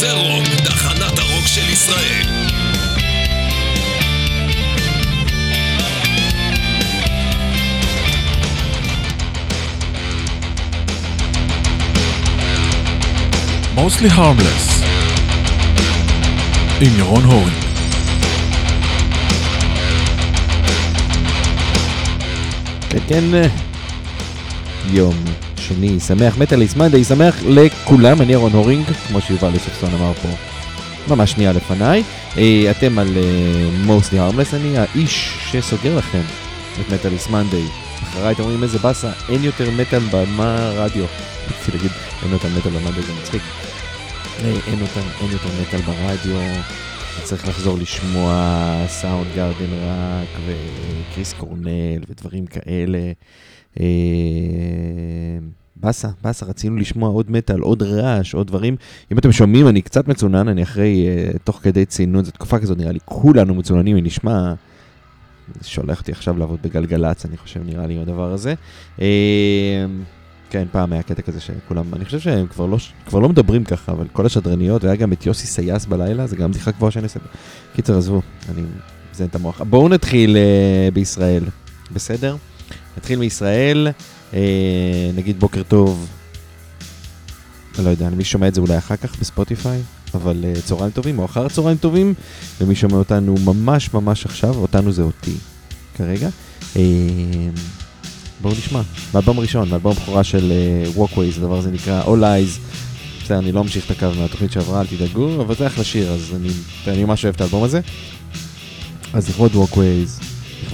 זה רוק, תחנת הרוק של ישראל. Mostly Harmless. עם ירון הורן. כן, יום שני, שמח מטאליסט מנדי, שמח לכולם, אני אהרון הורינג, כמו שיובל יוספסון אמר פה ממש שנייה לפניי. אה, אתם על מוסטי uh, הרמלס, אני האיש שסוגר לכם את מטאליסט מנדי. אחריי אתם אומרים איזה באסה, אין יותר מטאל במה רדיו. רציתי להגיד, אין יותר מטאל במנדי, זה מצחיק. אה, אין יותר מטאל ברדיו. צריך לחזור לשמוע סאונד גארדן רק וקריס קורנל ודברים כאלה. אה, באסה, באסה, רצינו לשמוע עוד מטאל, עוד רעש, עוד דברים. אם אתם שומעים, אני קצת מצונן, אני אחרי, uh, תוך כדי ציינות, זו תקופה כזאת, נראה לי כולנו מצוננים, אני נשמע... שולח אותי עכשיו לעבוד בגלגלצ, אני חושב, נראה לי, הדבר הזה. Uh, כן, פעם היה קטע כזה שכולם, אני חושב שהם כבר לא, כבר לא מדברים ככה, אבל כל השדרניות, והיה גם את יוסי סייס בלילה, זה גם בדיחה גבוהה שאני אעשה. קיצר, עזבו, אני מזיין את המוח. בואו נתחיל uh, בישראל, בסדר? נתחיל מישראל, uh, נגיד בוקר טוב, לא יודע, מי שומע את זה אולי אחר כך בספוטיפיי, אבל uh, צהריים טובים או אחר צהריים טובים, ומי שומע אותנו ממש ממש עכשיו, אותנו זה אותי כרגע. Uh, בואו נשמע, באלבום הראשון, באלבום בכורה של uh, Walkways, הדבר הזה נקרא All Eyes. בסדר, אני לא אמשיך את הקו מהתוכנית שעברה, אל תדאגו, אבל זה אחלה שיר, אז אני, אני ממש אוהב את האלבום הזה. אז לכבוד Walkways,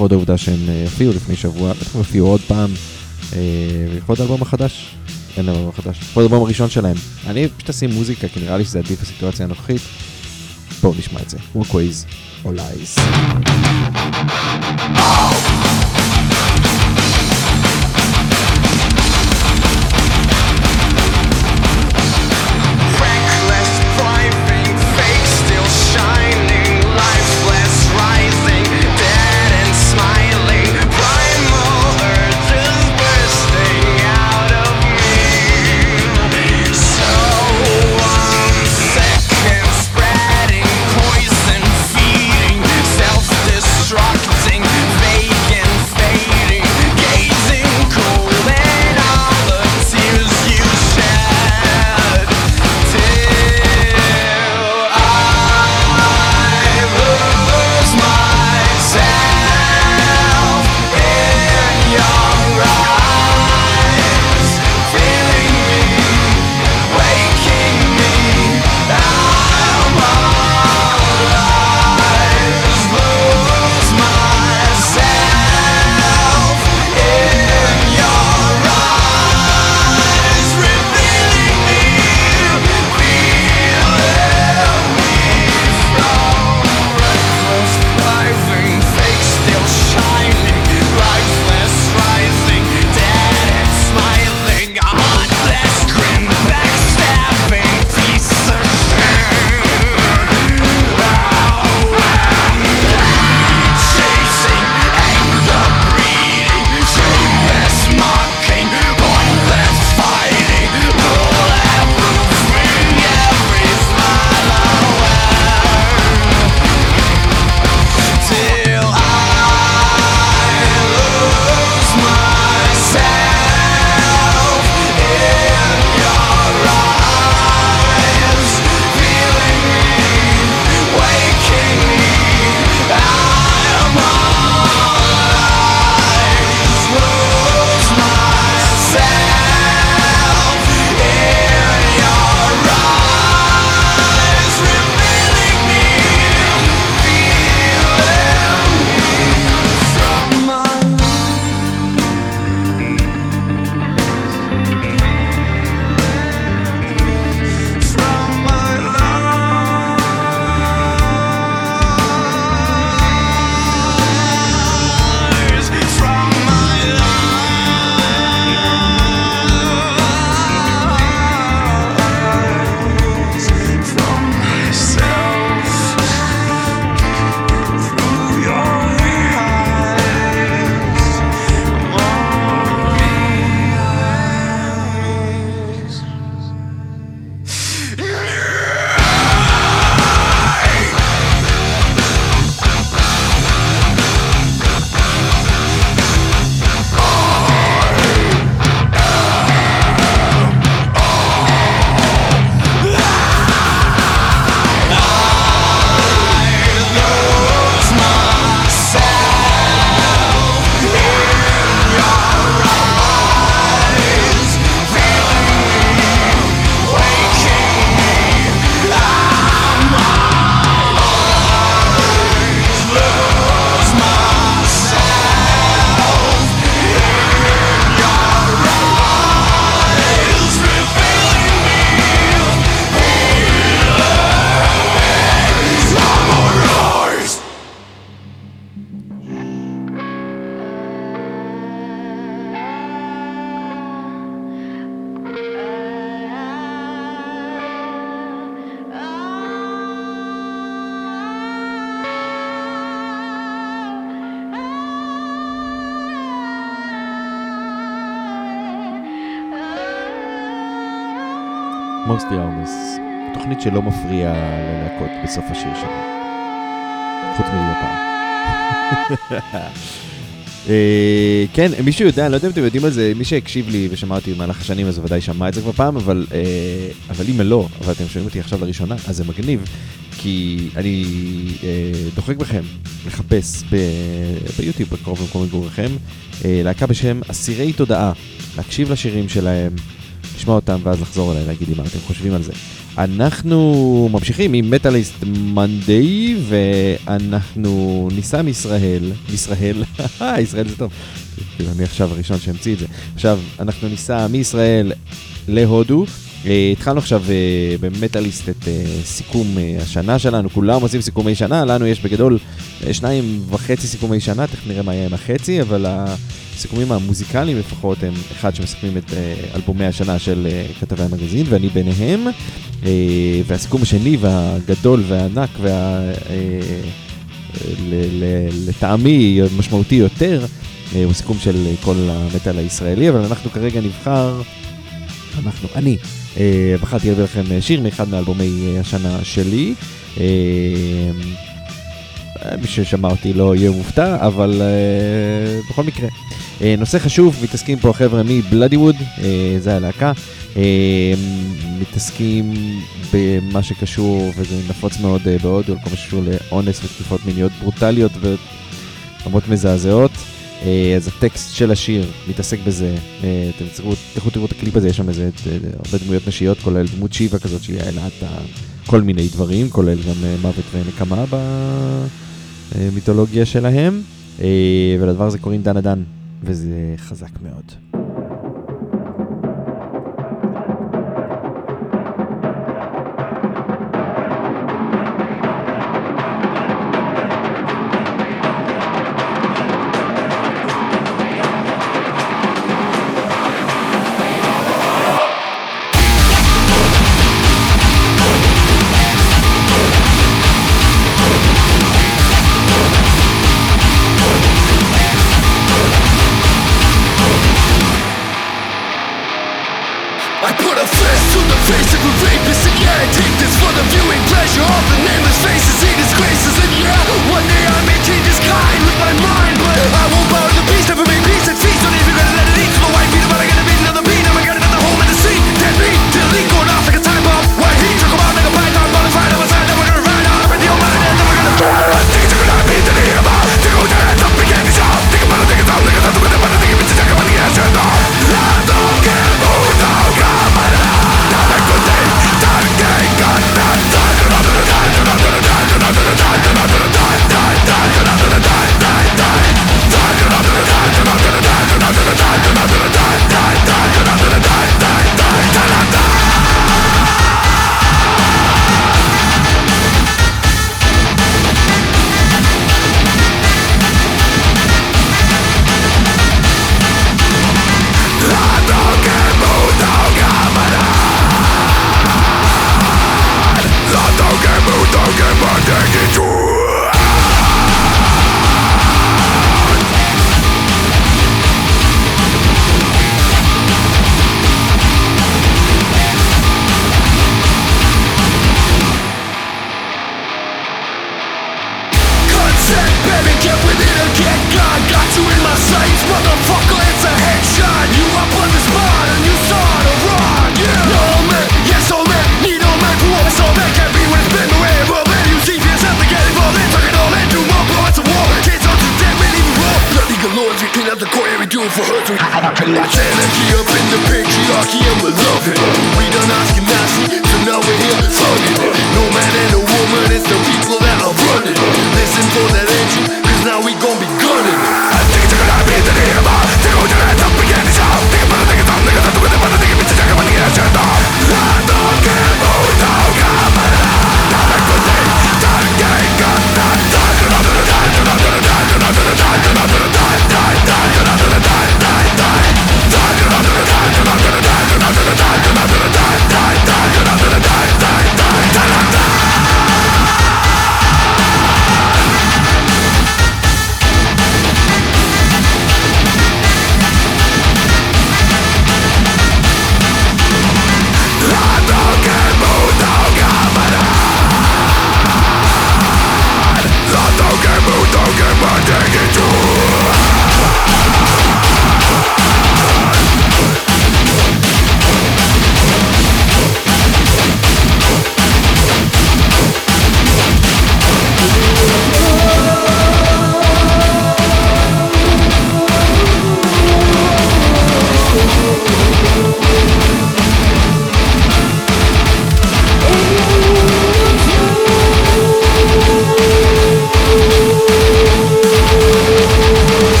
לכבוד העובדה שהם uh, הופיעו לפני שבוע, בטח הם הופיעו עוד פעם, uh, ולכבוד האלבום החדש, אין להם אלבום חדש, לכבוד האלבום הראשון שלהם. אני פשוט אשים מוזיקה, כי נראה לי שזה עדיף בסיטואציה הנוכחית. בואו נשמע את זה, Walkways, All Eyes. Spreading תוכנית שלא מפריעה ללהקות בסוף השיר שלנו. חוץ מלי הפעם. אה, כן, מישהו יודע, אני לא יודע אם אתם יודעים על זה, מי שהקשיב לי ושמע אותי במהלך השנים אז ודאי שמע את זה כבר פעם, אבל, אה, אבל אם לא, אבל אתם שומעים אותי עכשיו לראשונה, אז זה מגניב, כי אני אה, דוחק בכם לחפש ביוטיוב בקרוב למקום מגוריכם, להקה בשם אסירי תודעה, להקשיב לשירים שלהם, לשמוע אותם ואז לחזור אליי, להגיד לי מה אתם חושבים על זה. אנחנו ממשיכים עם מטאליסט מנדי, ואנחנו ניסע מישראל, מישראל, ישראל זה טוב, כאילו אני עכשיו הראשון שהמציא את זה. עכשיו, אנחנו ניסע מישראל להודו. אה, התחלנו עכשיו אה, במטאליסט את אה, סיכום אה, השנה שלנו, כולם עושים סיכומי שנה, לנו יש בגדול אה, שניים וחצי סיכומי שנה, תכף נראה מה יהיה עם החצי, אבל הסיכומים המוזיקליים לפחות הם אחד שמסכמים את אה, אלבומי השנה של אה, כתבי המגזין, ואני ביניהם. אה, והסיכום השני והגדול והענק וה... אה, לטעמי משמעותי יותר, אה, הוא סיכום של כל המטאל הישראלי, אבל אנחנו כרגע נבחר, אנחנו, אני, בחרתי להביא לכם שיר מאחד מאלבומי השנה שלי. מי ששמע אותי לא יהיה מופתע, אבל בכל מקרה. Uh, נושא חשוב, מתעסקים פה החבר'ה מבלאדי ווד, uh, זה הלהקה. Uh, מתעסקים במה שקשור, וזה נפוץ מאוד בהודו, כל מה שקשור לאונס ותקיפות מיניות ברוטליות ורמות מזעזעות. אז הטקסט של השיר מתעסק בזה, אתם תראו, תלכו תראו את הקליפ הזה, יש שם איזה הרבה דמויות נשיות, כולל דמות שיבה כזאת שהיא העלת כל מיני דברים, כולל גם מוות ונקמה במיתולוגיה שלהם, ולדבר הזה קוראים דנה דן, וזה חזק מאוד.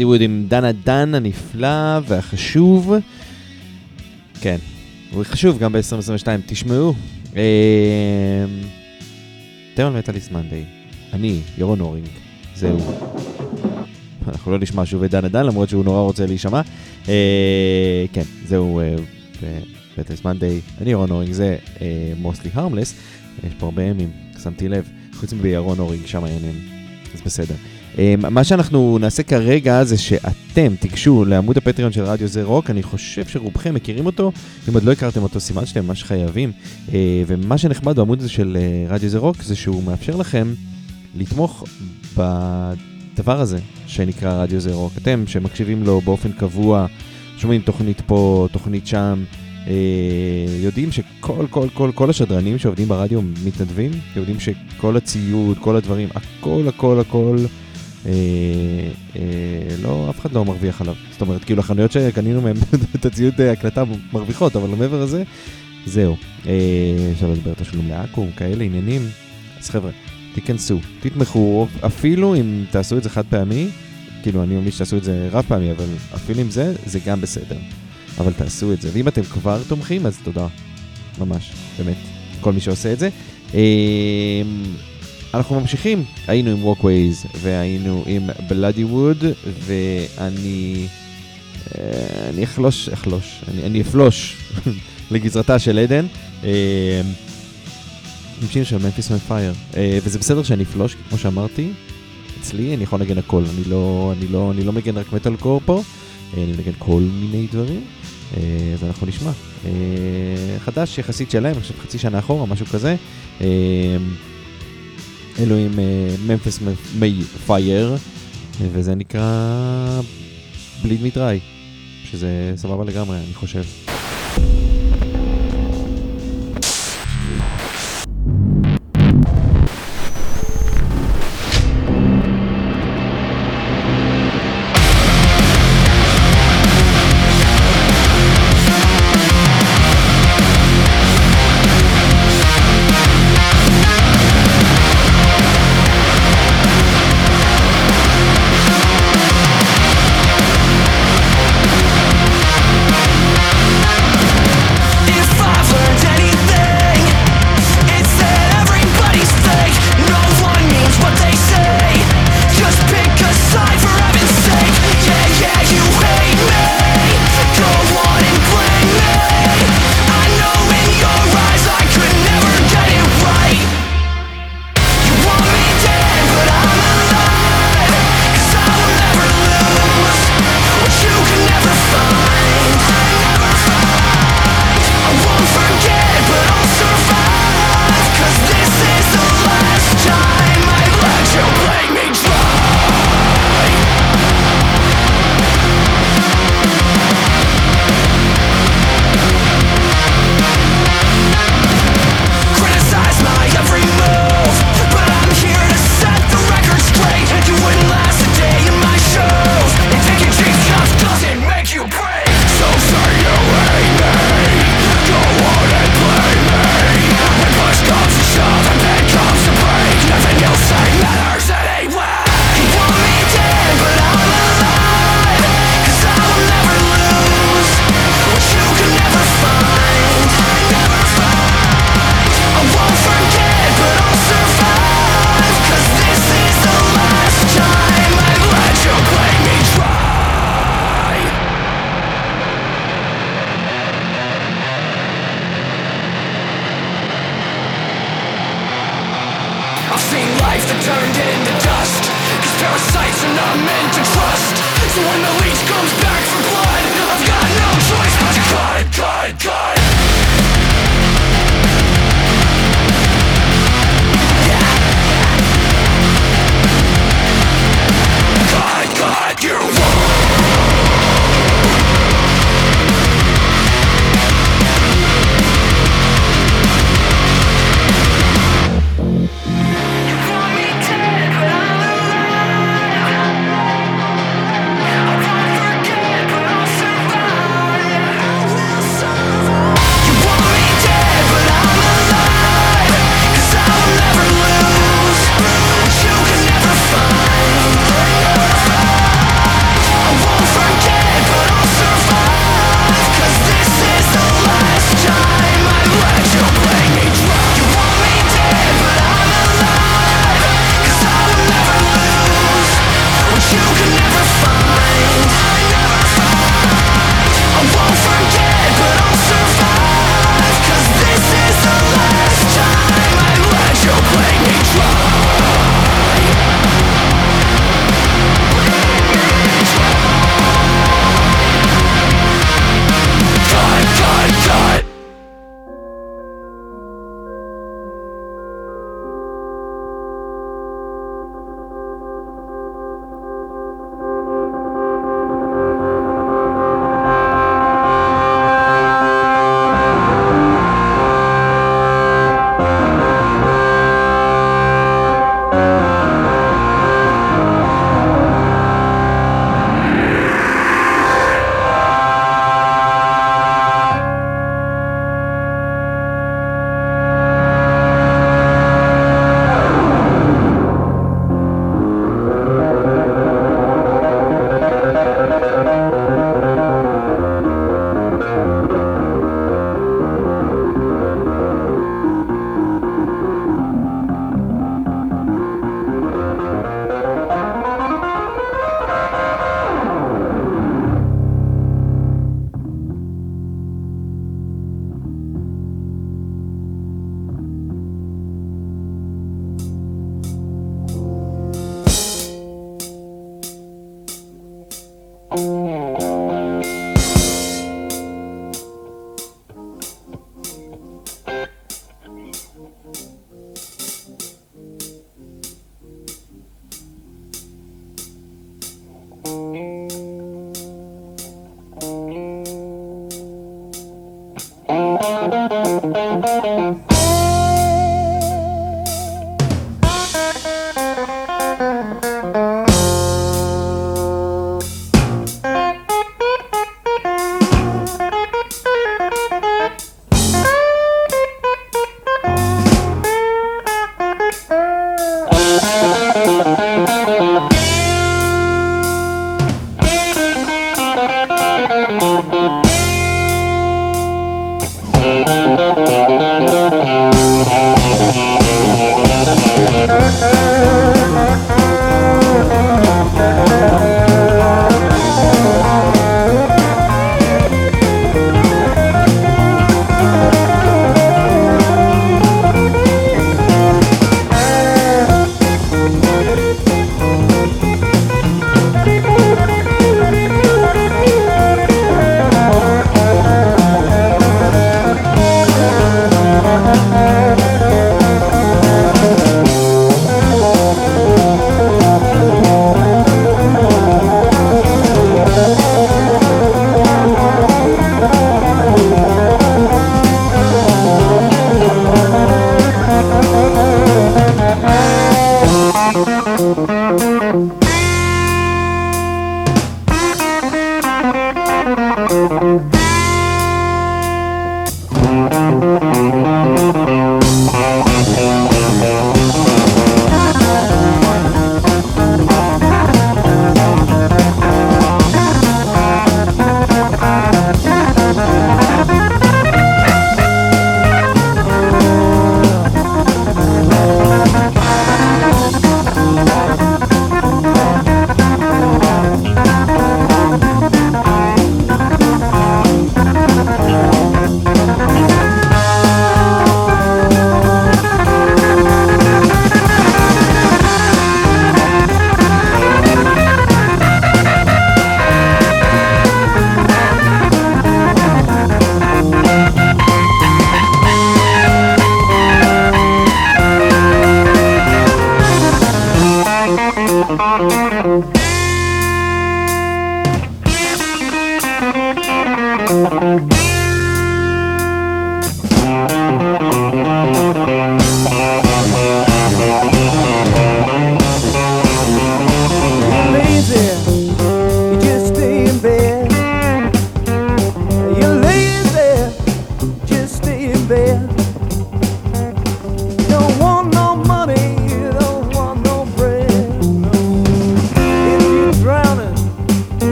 בלאדי ווד עם דן הנפלא והחשוב. כן, הוא חשוב גם ב-2022, תשמעו. תרמל מטאליסט מנדי, אני, ירון אורינג, זהו. אנחנו לא נשמע שוב את דן, למרות שהוא נורא רוצה להישמע. אה, כן, זהו מטאליסט מנדי, אני ירון אורינג, זה מוסלי הרמלס. יש פה הרבה ימים, שמתי לב. חוץ מבירון אורינג, שם העניין. אז בסדר. אה, מה שאנחנו נעשה כרגע זה שאתם תיגשו לעמוד הפטריון של רדיו זה רוק, אני חושב שרובכם מכירים אותו, אם עוד לא הכרתם אותו סימן שאתם ממש חייבים. אה, ומה שנחמד בעמוד הזה של אה, רדיו זה רוק זה שהוא מאפשר לכם לתמוך בדבר הזה שנקרא רדיו זה רוק. אתם שמקשיבים לו באופן קבוע, שומעים תוכנית פה, תוכנית שם, יודעים שכל כל כל כל השדרנים שעובדים ברדיו מתנדבים, יודעים שכל הציוד, כל הדברים, הכל הכל הכל אה, אה, לא, אף אחד לא מרוויח עליו. זאת אומרת, כאילו החנויות שקנינו מהם את הציוד הקלטה מרוויחות, אבל מעבר לזה, זהו. אה, אפשר לדבר תשלום לעכו"ם, כאלה עניינים. אז חבר'ה, תיכנסו, תתמכו, אפילו אם תעשו את זה חד פעמי, כאילו אני מאמין שתעשו את זה רב פעמי, אבל אפילו אם זה, זה גם בסדר. אבל תעשו את זה, ואם אתם כבר תומכים, אז תודה. ממש, באמת, כל מי שעושה את זה. אנחנו ממשיכים, היינו עם Walkways והיינו עם בלאדי ווד ואני אני אחלוש, אחלוש, אני, אני אפלוש לגזרתה של עדן עם שיר של ממפיס מפייר וזה בסדר שאני אפלוש, כמו שאמרתי, אצלי אני יכול לנגן הכל, אני לא, אני לא, אני לא מגן רק מטאל קור פה, אני מנגן כל מיני דברים ואנחנו נשמע. חדש יחסית שלהם, חושב חצי שנה אחורה, משהו כזה. אלו עם ממפס מי פייר, וזה נקרא בליד מדרי, שזה סבבה לגמרי, אני חושב.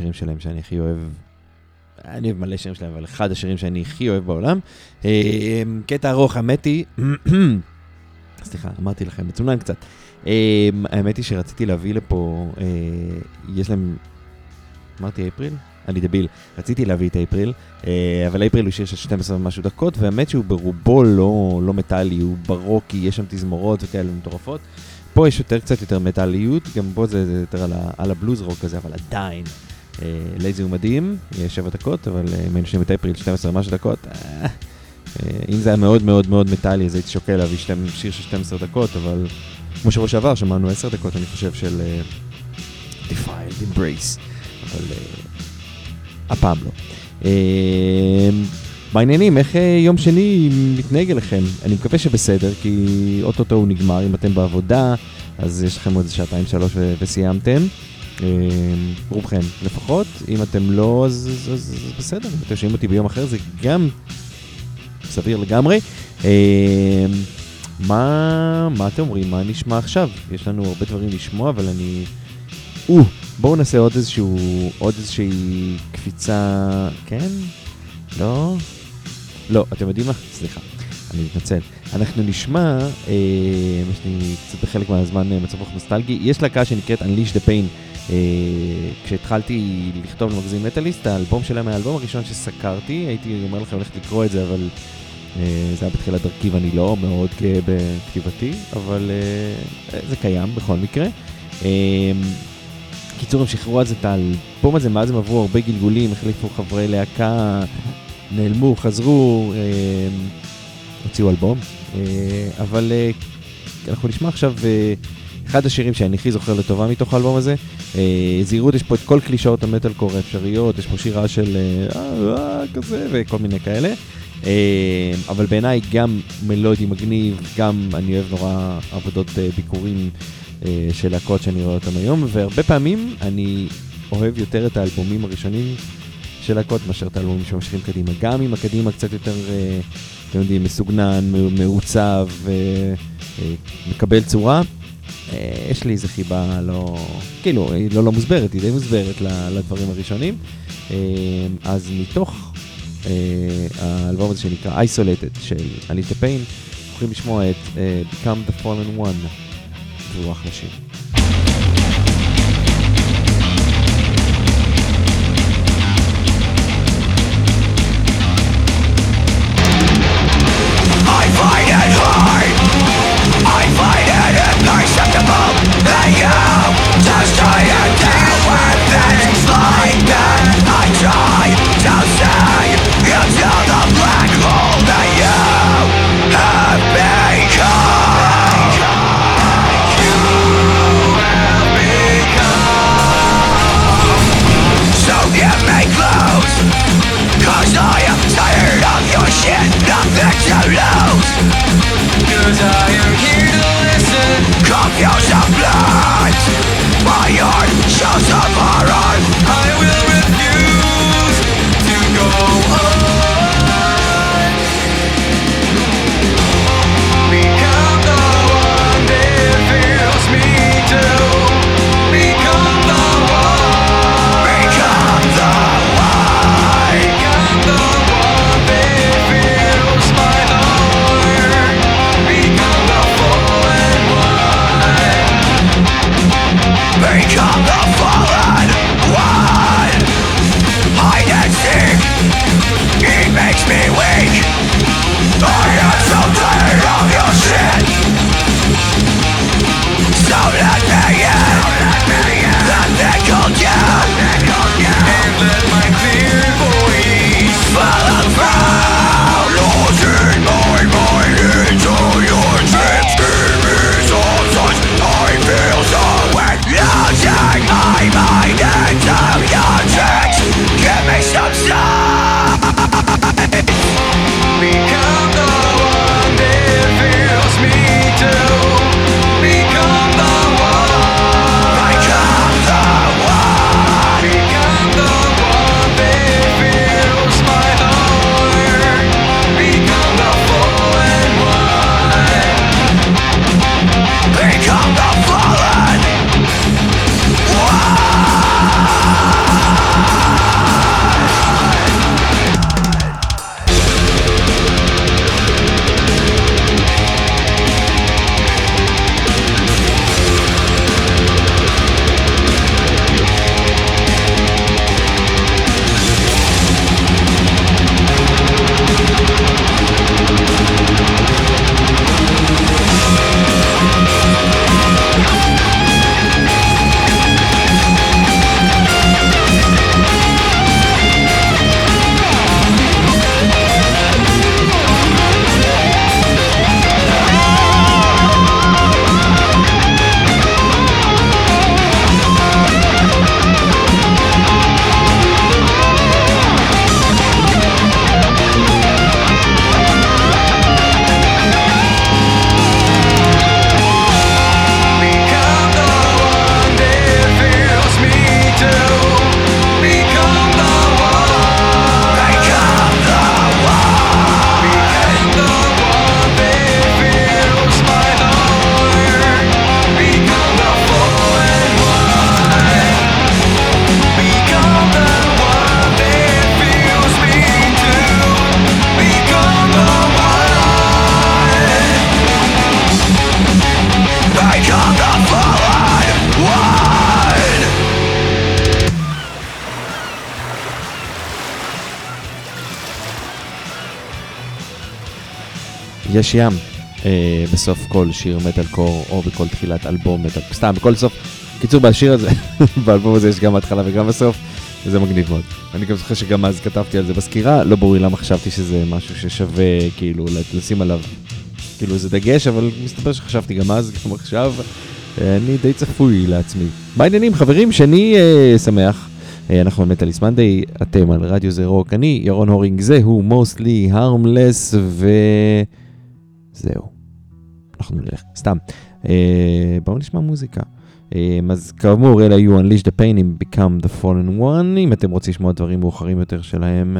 השירים שלהם שאני הכי אוהב. אני אוהב מלא שירים שלהם, אבל אחד השירים שאני הכי אוהב בעולם. אה, קטע ארוך, האמת היא, סליחה, אמרתי לכם, מצונן קצת. אה, האמת היא שרציתי להביא לפה, אה, יש להם, אמרתי אייפריל? אני דביל, רציתי להביא את אייפריל, אה, אבל אייפריל הוא שיר של 12 ומשהו דקות, והאמת שהוא ברובו לא, לא מטאלי, הוא ברוקי, יש שם תזמורות וכאלה מטורפות. פה יש יותר קצת יותר מטאליות, גם פה זה, זה יותר על, ה, על הבלוז רוק כזה, אבל עדיין. אה, לייזי הוא מדהים, יהיה 7 דקות, אבל אה, אם היינו שומעים את אפריל 12 ומשהו דקות, אה, אה, אם זה היה מאוד מאוד מאוד מטאלי, אז הייתי שוקל להביא שיר של 12 דקות, אבל כמו שבוע שעבר שמענו 10 דקות, אני חושב, של אה, Defiled Embrace, אבל אה, הפעם לא. אה, בעניינים, איך אה, יום שני מתנהג אליכם? אני מקווה שבסדר, כי אוטוטו הוא נגמר, אם אתם בעבודה, אז יש לכם עוד שעתיים שלוש וסיימתם. אה, רובכם לפחות, אם אתם לא, אז, אז, אז, בסדר, אם אתם שומעים אותי ביום אחר זה גם סביר לגמרי. אה, מה, מה אתם אומרים? מה נשמע עכשיו? יש לנו הרבה דברים לשמוע, אבל אני... או, בואו נעשה עוד איזשהו, עוד איזושהי קפיצה, כן? לא? לא, אתם יודעים מה? סליחה, אני מתנצל. אנחנו נשמע, אה, יש לי קצת בחלק מהזמן מצב רוח נוסטלגי, יש להקה שנקראת Unleash the Pain. אה, כשהתחלתי לכתוב למגזין מטאליסט, האלבום שלהם היה האלבום הראשון שסקרתי, הייתי אומר לכם ללכת לקרוא את זה, אבל אה, זה היה בתחילת דרכי ואני לא מאוד גאה בכתיבתי, אבל אה, זה קיים בכל מקרה. קיצור, הם שחררו אז את האלבום הזה, מאז הם עברו הרבה גלגולים, החליפו חברי להקה, נעלמו, חזרו, הוציאו אלבום, אבל אנחנו נשמע עכשיו... אחד השירים שאני הכי זוכר לטובה מתוך האלבום הזה. אה, זהירות, יש פה את כל קלישאות המטאל קור האפשריות, יש פה שירה של אה, אה, כזה וכל מיני כאלה. אבל בעיניי גם מלודי מגניב, גם אני אוהב נורא עבודות ביקורים של להקות שאני רואה אותן היום, והרבה פעמים אני אוהב יותר את האלבומים הראשונים של להקות מאשר את האלבומים שממשיכים קדימה. גם אם הקדימה קצת יותר, אתם יודעים, מסוגנן, מעוצב, מקבל צורה. אה, יש לי איזה חיבה לא, כאילו, היא לא, לא מוסברת, היא די מוסברת לדברים הראשונים. אה, אז מתוך אה, האלבום הזה שנקרא Isolated של אליטה פיין, יכולים לשמוע את Become the Fallen One, והוא אחלה שיר. יש ים אה, בסוף כל שיר מטאל קור, או בכל תחילת אלבום מטאל, סתם, בכל סוף. קיצור, בשיר הזה, באלבום הזה יש גם התחלה וגם בסוף, וזה מגניב מאוד. אני גם זוכר שגם אז כתבתי על זה בסקירה, לא ברור לי למה חשבתי שזה משהו ששווה, כאילו, לשים עליו, כאילו, איזה דגש, אבל מסתבר שחשבתי גם אז, גם עכשיו. אה, אני די צפוי לעצמי. מה העניינים, חברים? שאני אה, שמח. אה, אנחנו באמת על איסמנדי, אתם על רדיו זה רוק. אני, ירון הורינג, זהו הוא מוסטלי הרמלס, ו... וזהו. אנחנו נלך, סתם. אה, בואו נשמע מוזיקה. אה, אז כאמור, אלה היו Unleash the Pain עם Become the Fallen One, אם אתם רוצים לשמוע דברים מאוחרים יותר שלהם,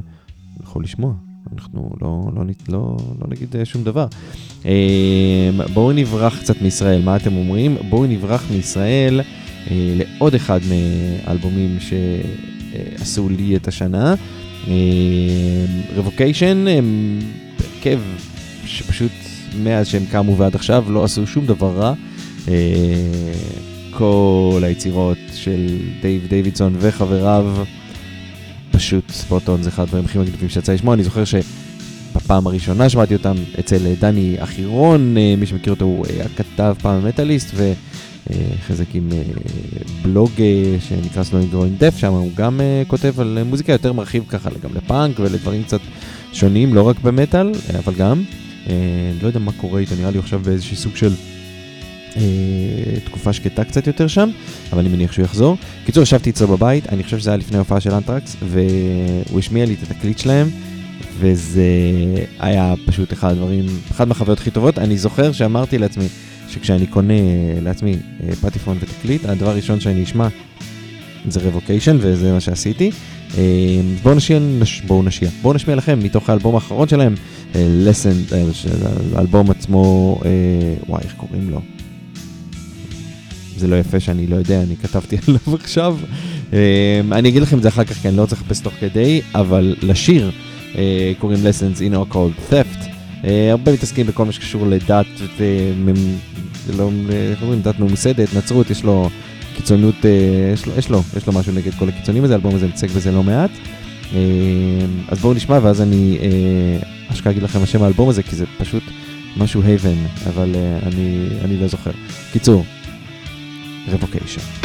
יכולו לשמוע. אנחנו לא, לא, לא, לא, נגיד אה, שום דבר. אה, בואו נברח קצת מישראל, מה אתם אומרים? בואו נברח מישראל לעוד אחד מהאלבומים שעשו לי את השנה. Revocation הם הרכב שפשוט מאז שהם קמו ועד עכשיו לא עשו שום דבר רע. כל היצירות של דייב דיווידסון וחבריו פשוט spot on זה אחד הדברים הכי מגניבים שיצא לשמוע, אני זוכר שבפעם הראשונה שמעתי אותם אצל דני אחירון, אה, מי שמכיר אותו הוא היה כתב פעם מטאליסט וחזק עם אה, בלוג אה, שנקרא Slowly Growing Deaf, שם הוא גם כותב על מוזיקה יותר מרחיב ככה גם לפאנק ולדברים קצת שונים, לא רק במטאל, אבל גם. לא יודע מה קורה איתו, נראה לי עכשיו באיזשהו סוג של אה, תקופה שקטה קצת יותר שם, אבל אני מניח שהוא יחזור. קיצור, ישבתי אצלו בבית, אני חושב שזה היה לפני ההופעה של אנטרקס, והוא השמיע לי את התקליט שלהם, וזה היה פשוט אחד הדברים, אחת מהחוויות הכי טובות. אני זוכר שאמרתי לעצמי, שכשאני קונה לעצמי אה, פטיפון ותקליט, הדבר הראשון שאני אשמע זה רבוקיישן, וזה מה שעשיתי. אה, בואו נשמיע, בואו נשמיע, בואו נשמיע לכם מתוך האלבום האחרון שלהם, לסן, האלבום עצמו, וואי, איך קוראים לו? זה לא יפה שאני לא יודע, אני כתבתי עליו עכשיו. אני אגיד לכם את זה אחר כך, כי אני לא רוצה לחפש תוך כדי, אבל לשיר אה, קוראים lessons in our called theft. אה, הרבה מתעסקים בכל מה שקשור לדת, לא, איך אומרים, דת ממוסדת, נצרות, יש לו קיצונות, אה, יש לו, יש לו, יש לו משהו נגד כל הקיצונים הזה, האלבום הזה מתעסק בזה לא מעט. אמ, אז בואו נשמע ואז אני אשכרה אגיד לכם השם האלבום הזה, כי זה פשוט משהו הייבן, אבל אני, אני לא זוכר. קיצור, revocation.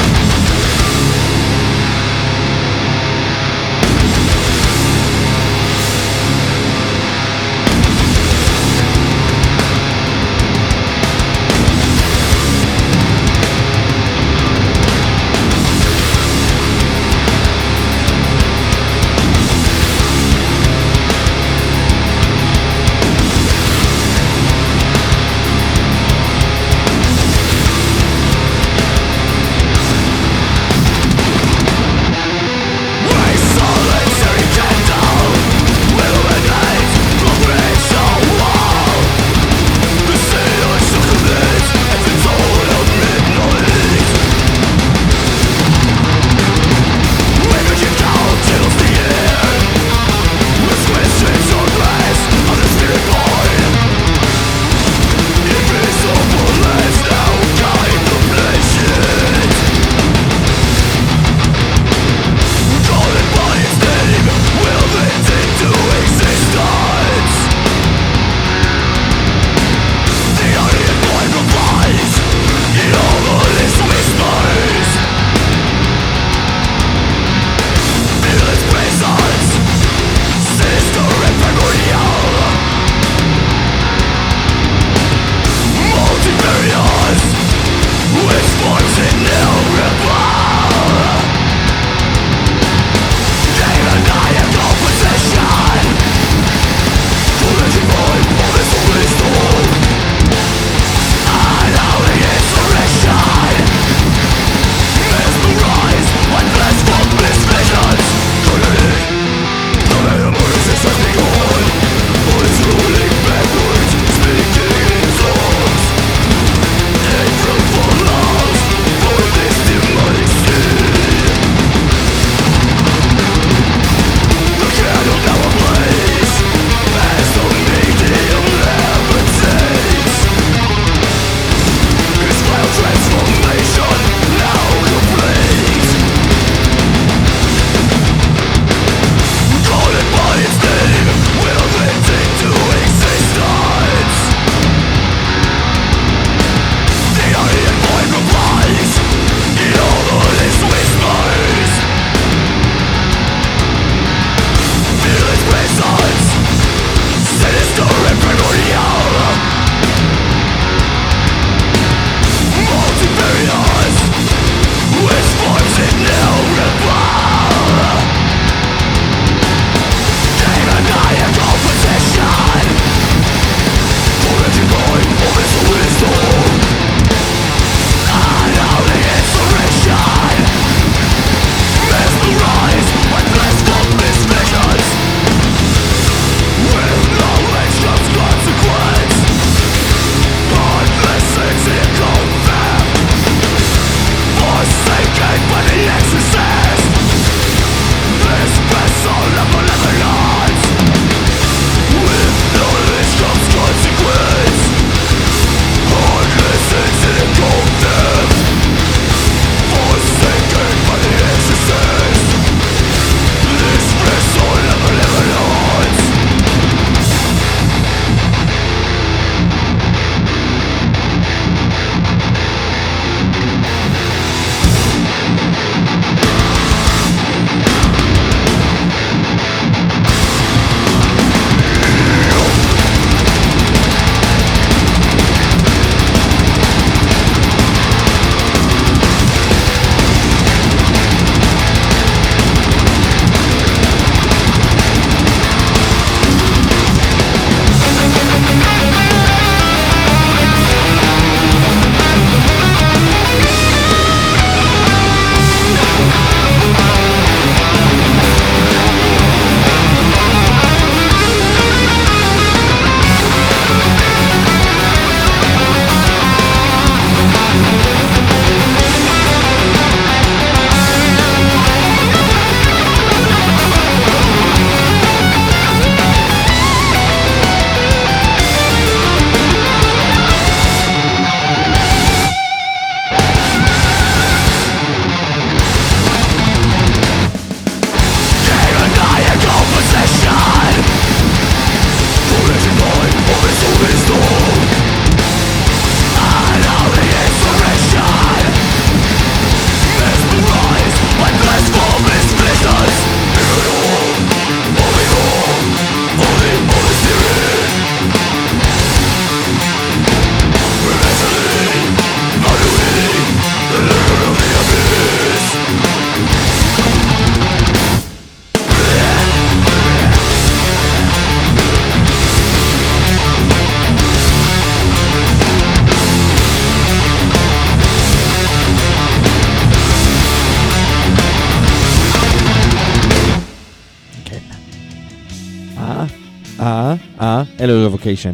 אלו Revocation.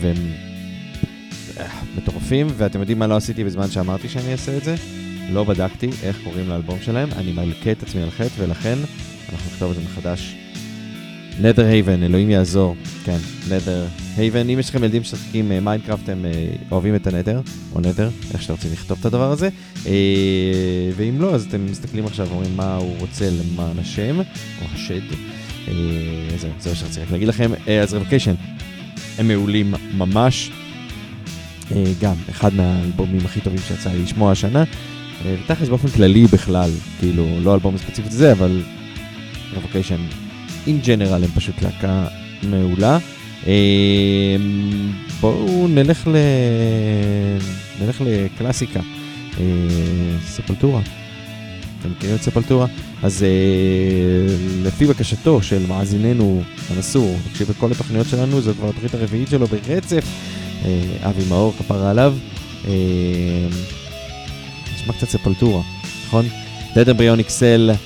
והם אה, מטורפים, ואתם יודעים מה לא עשיתי בזמן שאמרתי שאני אעשה את זה? לא בדקתי איך קוראים לאלבום שלהם, אני מכה את עצמי על חטא, ולכן אנחנו נכתוב את זה מחדש. Netherheaven, אלוהים יעזור. כן, Netherheaven. אם יש לכם ילדים שמשחקים אה, Minecraft, הם אה, אוהבים את ה Nether, או Nether, איך שאתם רוצים לכתוב את הדבר הזה. אה, ואם לא, אז אתם מסתכלים עכשיו ואומרים מה הוא רוצה למען השם, או השד. אה, זהו, זה מה שרציתי רק להגיד לכם. אה, אז רבקיישן, הם מעולים ממש. אה, גם, אחד מהאלבומים הכי טובים שיצא לי לשמוע השנה. ותכלס באופן כללי בכלל, כאילו, לא אלבום ספציפית זה, אבל רבוקיישן אין ג'נרל הם פשוט להקה מעולה. בואו נלך ל... נלך לקלאסיקה. ספלטורה. אתם מכירים את ספלטורה? אז אה, לפי בקשתו של מאזיננו המסור, תקשיב את כל התוכניות שלנו, זו כבר התוכנית הרביעית שלו ברצף. אה, אבי מאור, כפרה עליו. אה, נשמע קצת ספלטורה, נכון? Dead Embryonic Cell,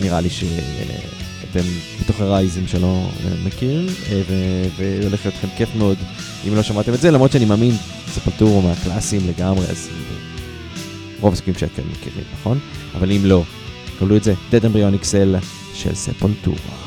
נראה לי שאתם בתוך הרייזים שלו מכיר, ו- והולך להיות לכם כיף מאוד אם לא שמעתם את זה, למרות שאני מאמין, ספלטורו מהקלאסיים לגמרי, אז רוב הסיכויים שאתם מכירים, נכון? אבל אם לא, קבלו את זה, Dead Embryonic Cell של ספלטורה.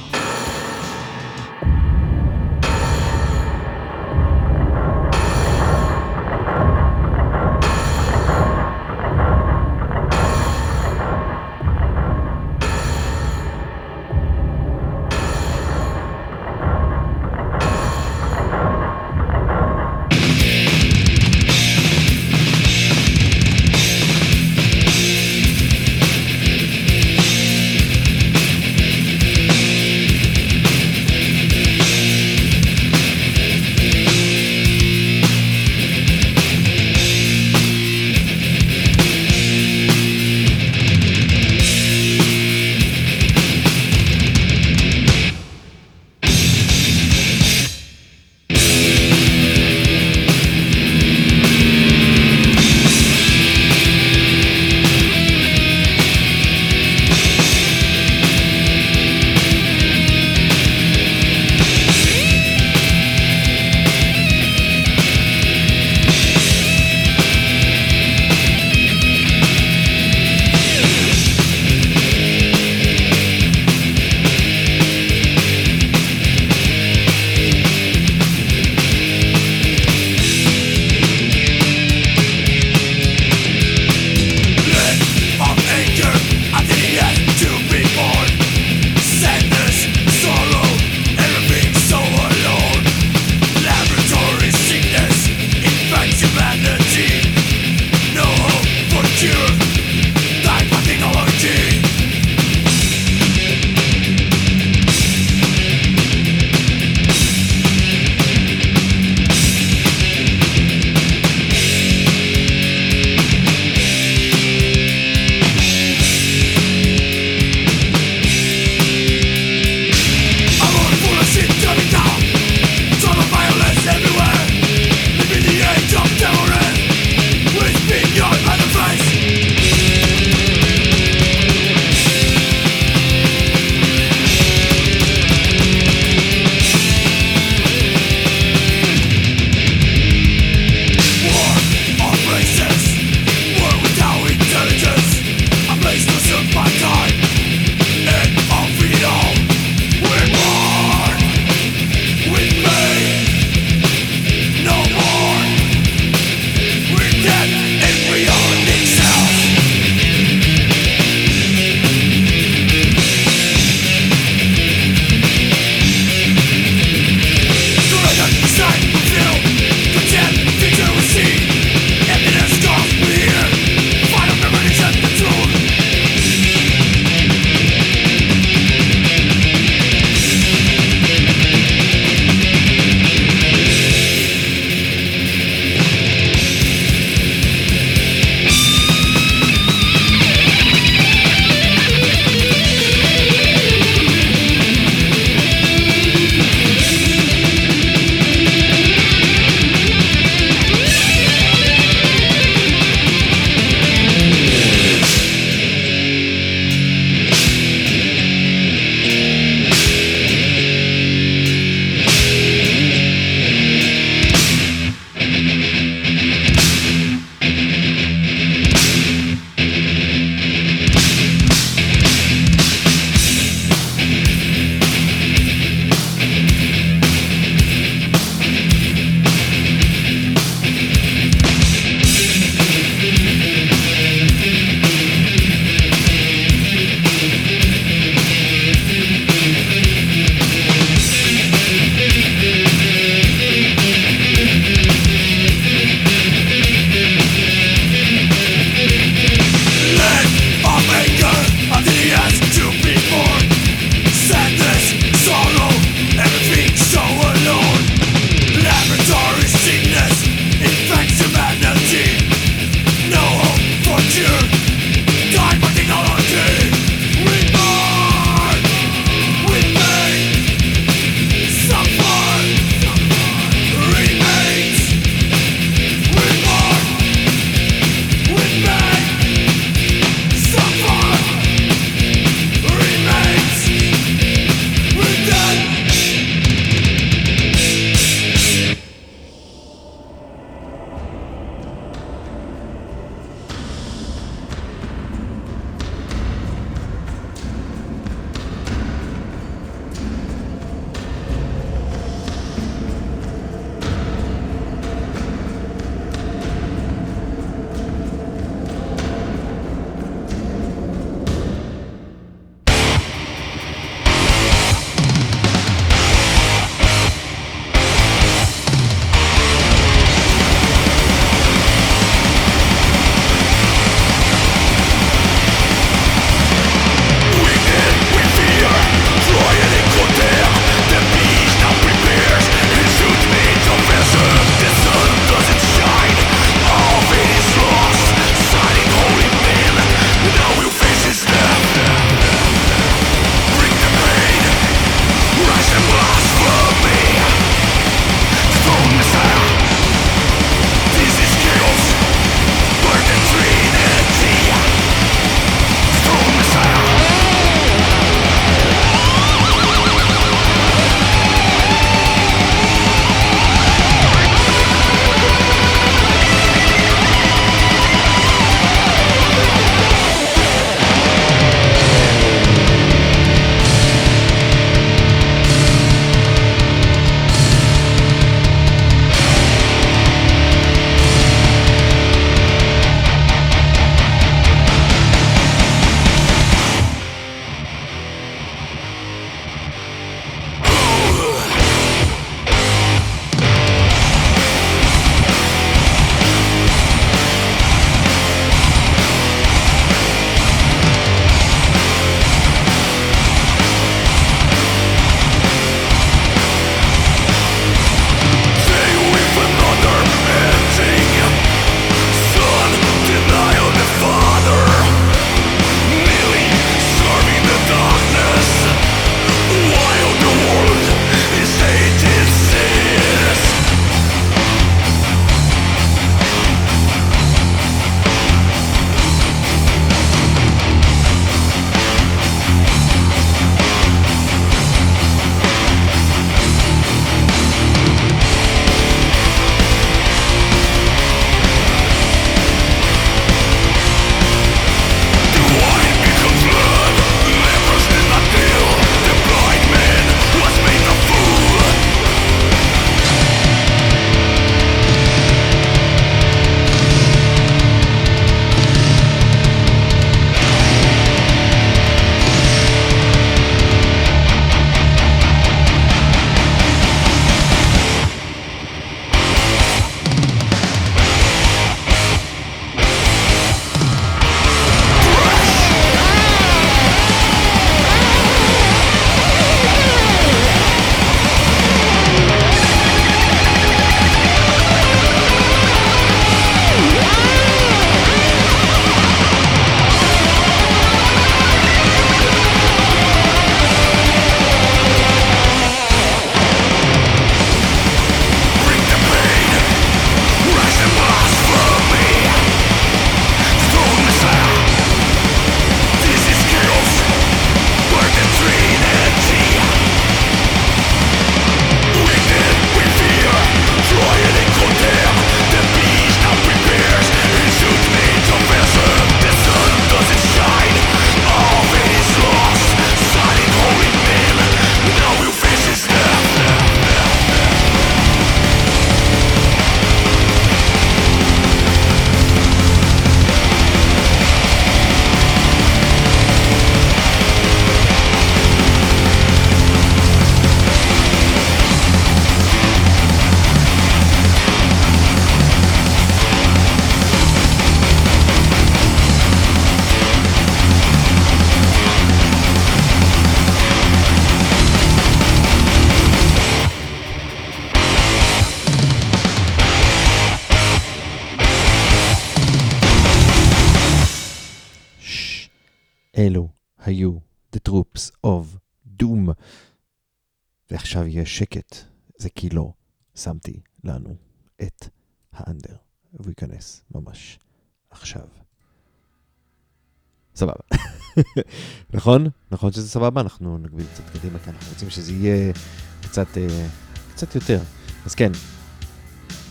שזה סבבה? אנחנו נגביל קצת קדימה, כי אנחנו רוצים שזה יהיה קצת, אה, קצת יותר. אז כן,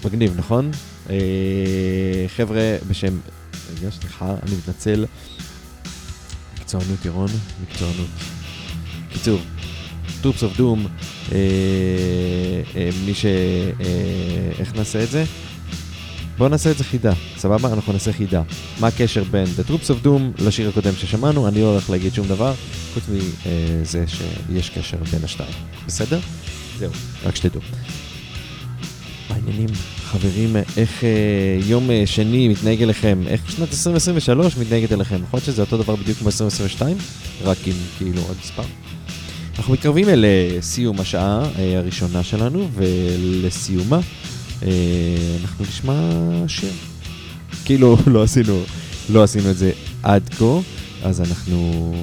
מגניב, נכון? אה, חבר'ה בשם... רגע, סליחה, אני מתנצל. מקצוענות, ירון, מקצוענות. קיצור, טופס אוף דום, מי ש... אה, איך נעשה את זה? בואו נעשה את זה חידה, סבבה? אנחנו נעשה חידה. מה הקשר בין The Troops of Doom לשיר הקודם ששמענו? אני לא הולך להגיד שום דבר, חוץ מזה שיש קשר בין השתיים. בסדר? זהו, רק שתדעו. מה העניינים, חברים, איך אה, יום אה, שני מתנהג אליכם? איך שנת 2023 מתנהגת אליכם? יכול להיות שזה אותו דבר בדיוק כמו 2022? רק עם כאילו עוד מספר. אנחנו מתקרבים אל אה, סיום השעה אה, הראשונה שלנו, ולסיומה אה, אנחנו נשמע שיר. כאילו לא עשינו, לא עשינו את זה עד כה, אז אנחנו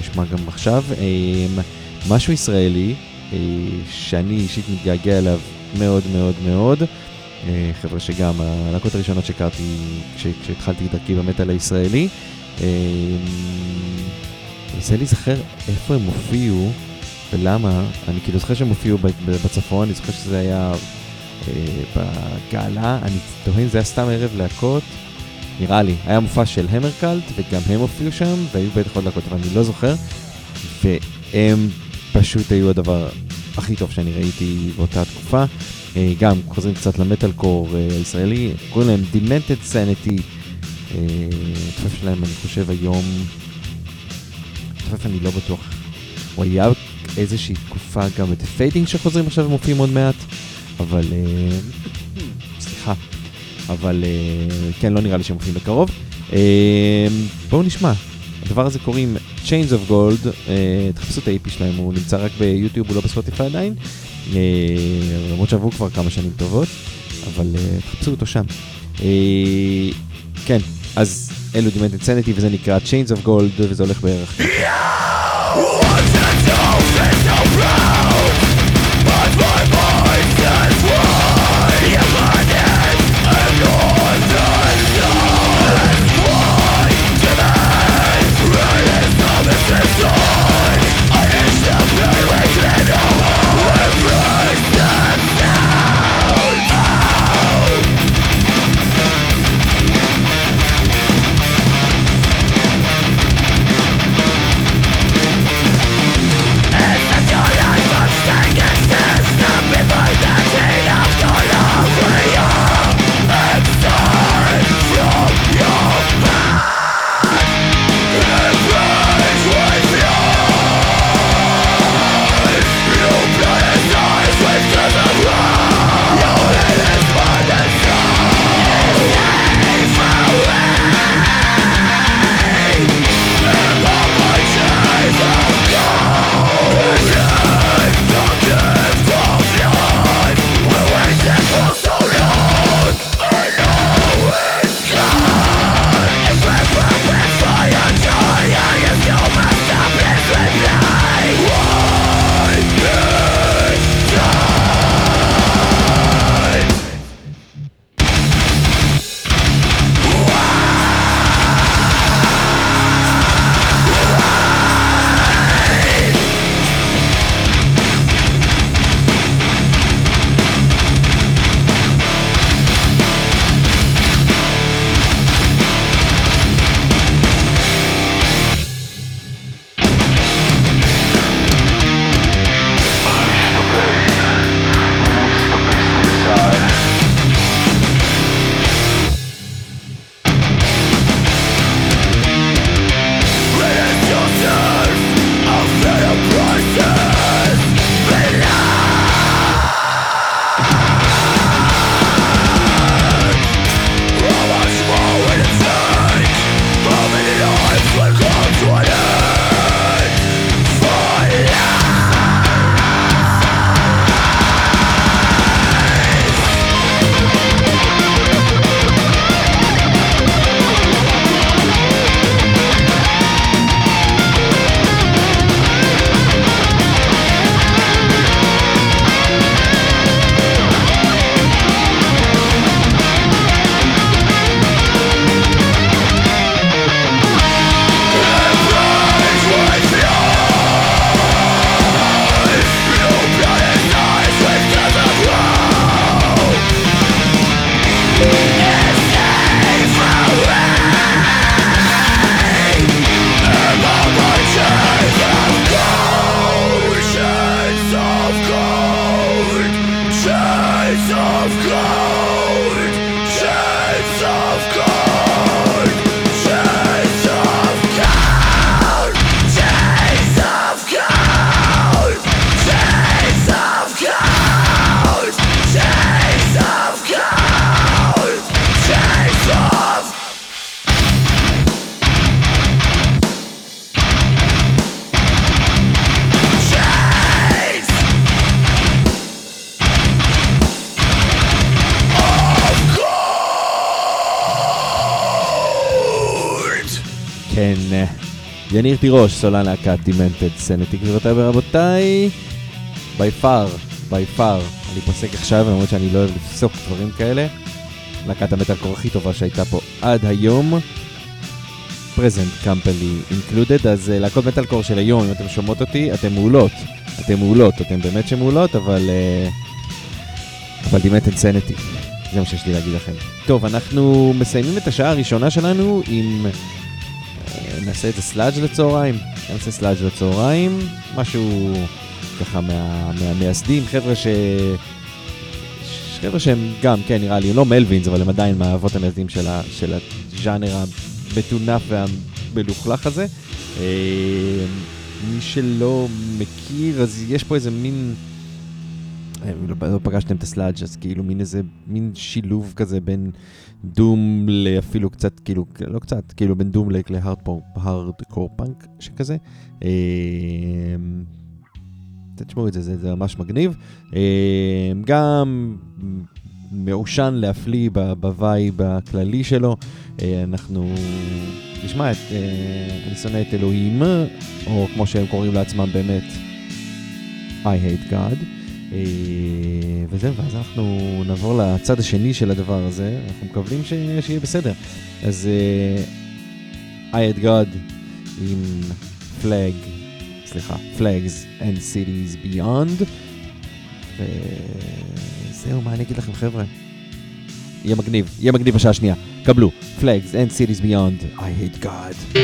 נשמע גם עכשיו אה, משהו ישראלי אה, שאני אישית מתגעגע אליו מאוד מאוד מאוד. אה, חבר'ה שגם הלהקות הראשונות שהכרתי כש- כשהתחלתי את דרכי במטאל הישראלי. אה, מנסה להיזכר איפה הם הופיעו ולמה. אני כאילו זוכר שהם הופיעו בצפון, אני זוכר שזה היה אה, בגאלה, אני תוהה אם זה היה סתם ערב להקות. נראה לי, היה מופע של המרקלט וגם הם הופיעו שם והיו בטח עוד להקות אבל אני לא זוכר והם פשוט היו הדבר הכי טוב שאני ראיתי באותה תקופה. אה, גם חוזרים קצת למטאל קור אה, הישראלי, קוראים להם Demented Sanity. אה, התופף שלהם אני חושב היום, התופף אני לא בטוח, הוא היה איזושהי תקופה גם את פיידינג שחוזרים עכשיו ומופיעים עוד מעט, אבל אה, סליחה, אבל אה, כן לא נראה לי שהם מופיעים בקרוב. אה, בואו נשמע, הדבר הזה קוראים Chains of Gold, תחפשו את ה-EP שלהם, הוא נמצא רק ביוטיוב, הוא לא בספוטיפיי עדיין, למרות שעברו כבר כמה שנים טובות, אבל תחפשו אותו שם. כן, אז אלו דימנט אינסניטי וזה נקרא Chains of Gold וזה הולך בערך ככה. יניר תירוש, סולן להקת דימנטד סנטי, גבירותיי ורבותיי. בי פאר, בי פאר, אני פוסק עכשיו, למרות שאני לא אוהב לפסוק דברים כאלה. להקת המטאלקור הכי טובה שהייתה פה עד היום. פרזנט קמפלי אינקלודד, אז uh, להקות מטאלקור של היום, אם אתם שומעות אותי, אתן מעולות. אתן מעולות, אתן באמת שמעולות, אבל... Uh, אבל דימנטד סנטי. זה מה שיש לי להגיד לכם. טוב, אנחנו מסיימים את השעה הראשונה שלנו עם... נעשה איזה sludge לצהריים, נעשה sludge לצהריים, משהו ככה מה, מהמייסדים, חבר'ה ש... חבר'ה שהם גם, כן, נראה לי, לא Melvins, אבל הם עדיין מהאבות המייסדים של, ה, של הז'אנר המטונף והמלוכלך הזה. אה, מי שלא מכיר, אז יש פה איזה מין... אה, לא, לא פגשתם את ה sludge אז כאילו מין איזה, מין שילוב כזה בין doom לאפילו קצת, כאילו, לא קצת, כאילו בין doom ל hardcore punk שכזה. אה, תשמעו את זה, זה, זה ממש מגניב. אה, גם מעושן להפליא ב vibe הכללי שלו. אה, אנחנו נשמע את אה, אני שונא את אלוהים, או כמו שהם קוראים לעצמם באמת, I hate God. אה, וזהו, ואז אנחנו נעבור לצד השני של הדבר הזה, אנחנו מקווים ש... שיהיה בסדר. אז uh, I had God עם flag, סליחה, flags and cities beyond. וזהו, מה אני אגיד לכם חבר'ה? יהיה מגניב, יהיה מגניב בשעה השנייה. קבלו, flags and cities beyond, I hate God.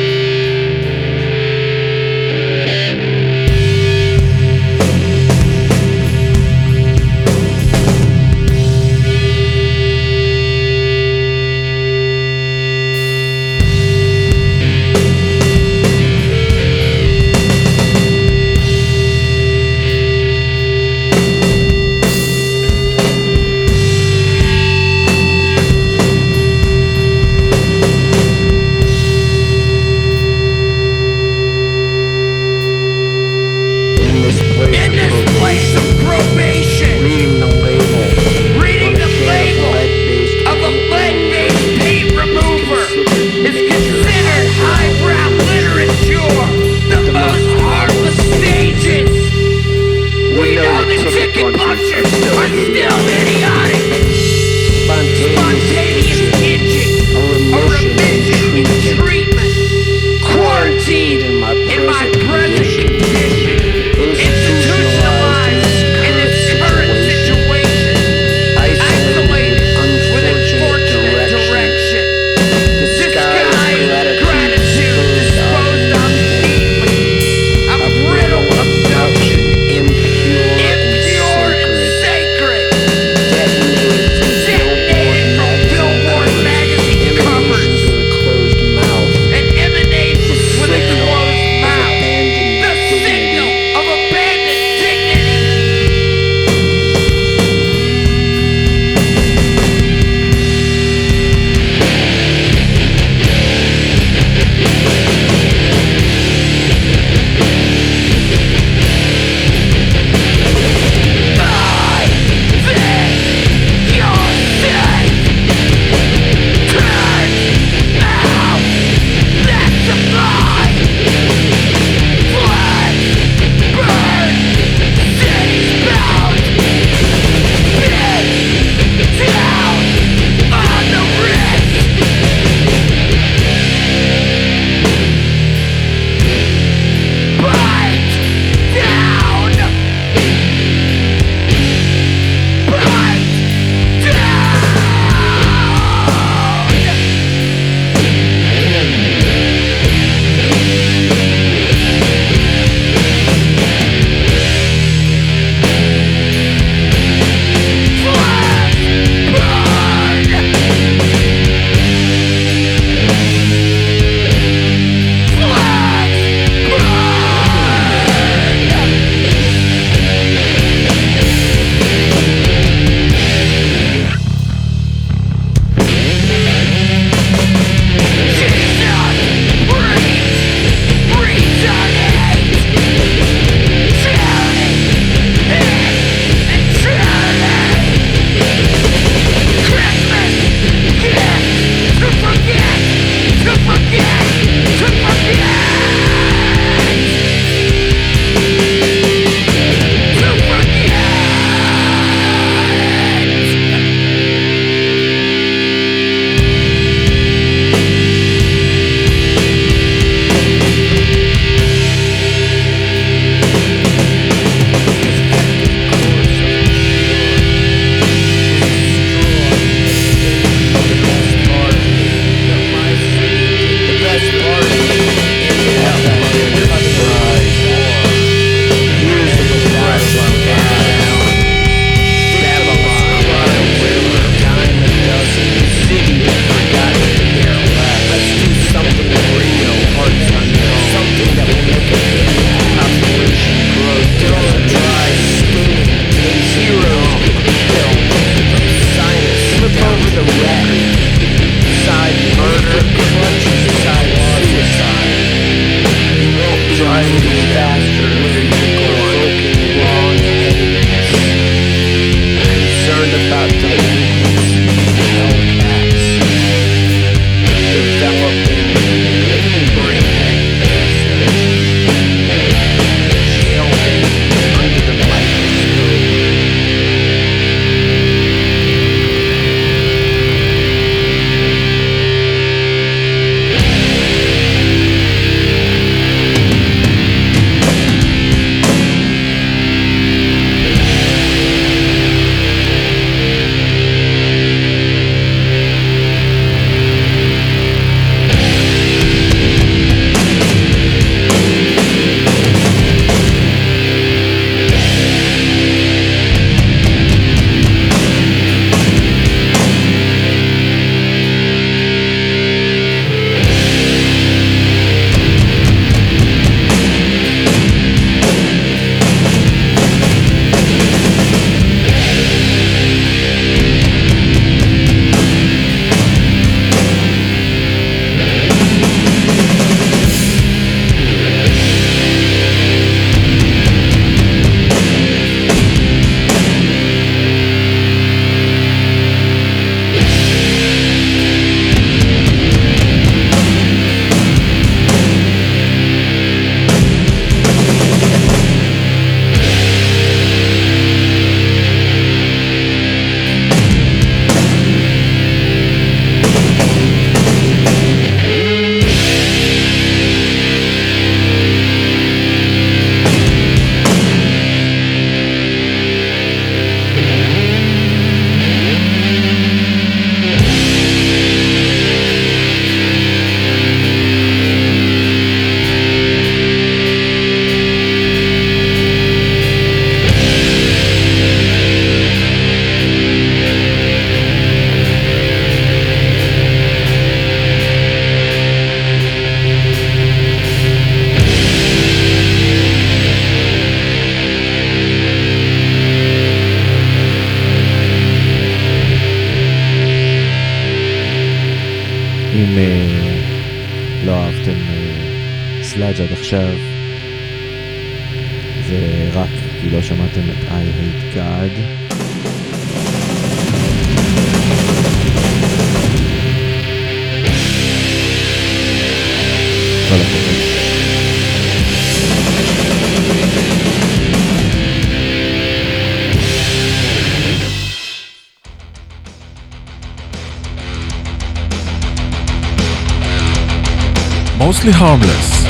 Mostly Harmless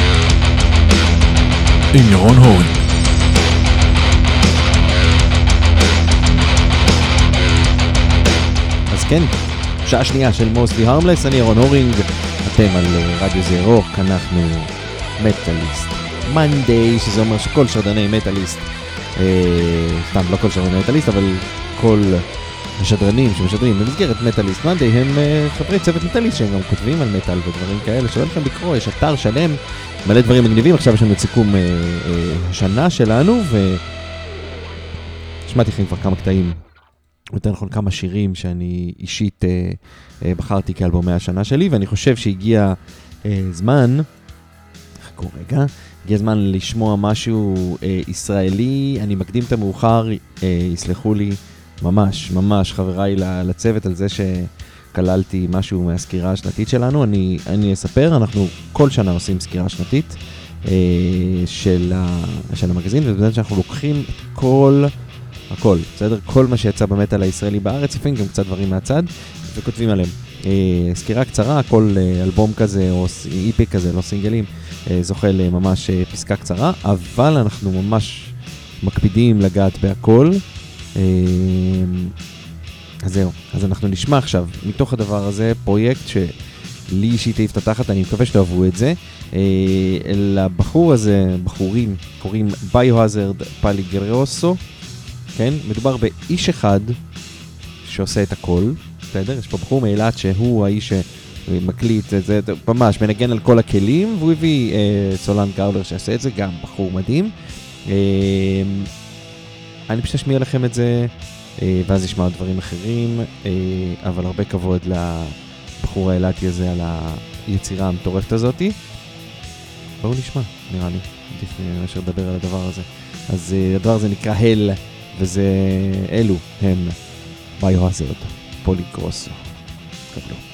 עם ירון הורינג. אז כן, שעה שנייה של מוסלי הרמלס, אני ירון הורינג, אתם על אה, רדיו זה ירוק, אנחנו מטאליסט מנדי, שזה אומר שכל שרדני מטאליסט, אה, סתם לא כל שרדני מטאליסט, אבל כל השדרנים שמשדרים במסגרת מטאליסט מנדי הם אה, חברי צוות מטאליסט שהם גם כותבים על מטאל ודברים כאלה, שווה לכם לקרוא, יש אתר שלם, מלא דברים מגניבים, עכשיו יש לנו את סיכום אה, אה, השנה שלנו, ושמעתי לכם כבר כמה קטעים יותר נכון כמה שירים שאני אישית אה, אה, בחרתי כאלבומי השנה שלי, ואני חושב שהגיע אה, זמן, חכו רגע, הגיע זמן לשמוע משהו אה, ישראלי, אני מקדים את המאוחר, אה, יסלחו לי ממש, ממש חבריי לצוות על זה שכללתי משהו מהסקירה השנתית שלנו, אני, אני אספר, אנחנו כל שנה עושים סקירה שנתית אה, של, ה, של המגזין, ובאמת שאנחנו לוקחים את כל... הכל, בסדר? כל מה שיצא במטאל הישראלי בארץ, לפעמים גם קצת דברים מהצד, וכותבים עליהם. אה, סקירה קצרה, כל אה, אלבום כזה או איפי כזה, לא סינגלים, אה, זוכה לממש אה, פסקה קצרה, אבל אנחנו ממש מקפידים לגעת בהכל. אה, אז זהו, אז אנחנו נשמע עכשיו, מתוך הדבר הזה, פרויקט שלי אישית העיף את התחת, אני מקווה שתאהבו את זה. אה, לבחור הזה, בחורים, קוראים ביו-הזרד פליגרוסו. כן? מדובר באיש אחד שעושה את הכל, בסדר? יש פה בחור מאילת שהוא האיש שמקליט את זה, ממש מנגן על כל הכלים, והוא הביא אה, סולן גרבר שיעשה את זה, גם בחור מדהים. אה, אני פשוט אשמיע לכם את זה, אה, ואז נשמע דברים אחרים, אה, אבל הרבה כבוד לבחור האילתי הזה על היצירה המטורפת הזאתי. בואו נשמע, נראה לי, עדיף מאשר לדבר על הדבר הזה. אז אה, הדבר הזה נקרא הל, וזה, אלו הם ביו-הזרד, פוליגרוסו. קבלו.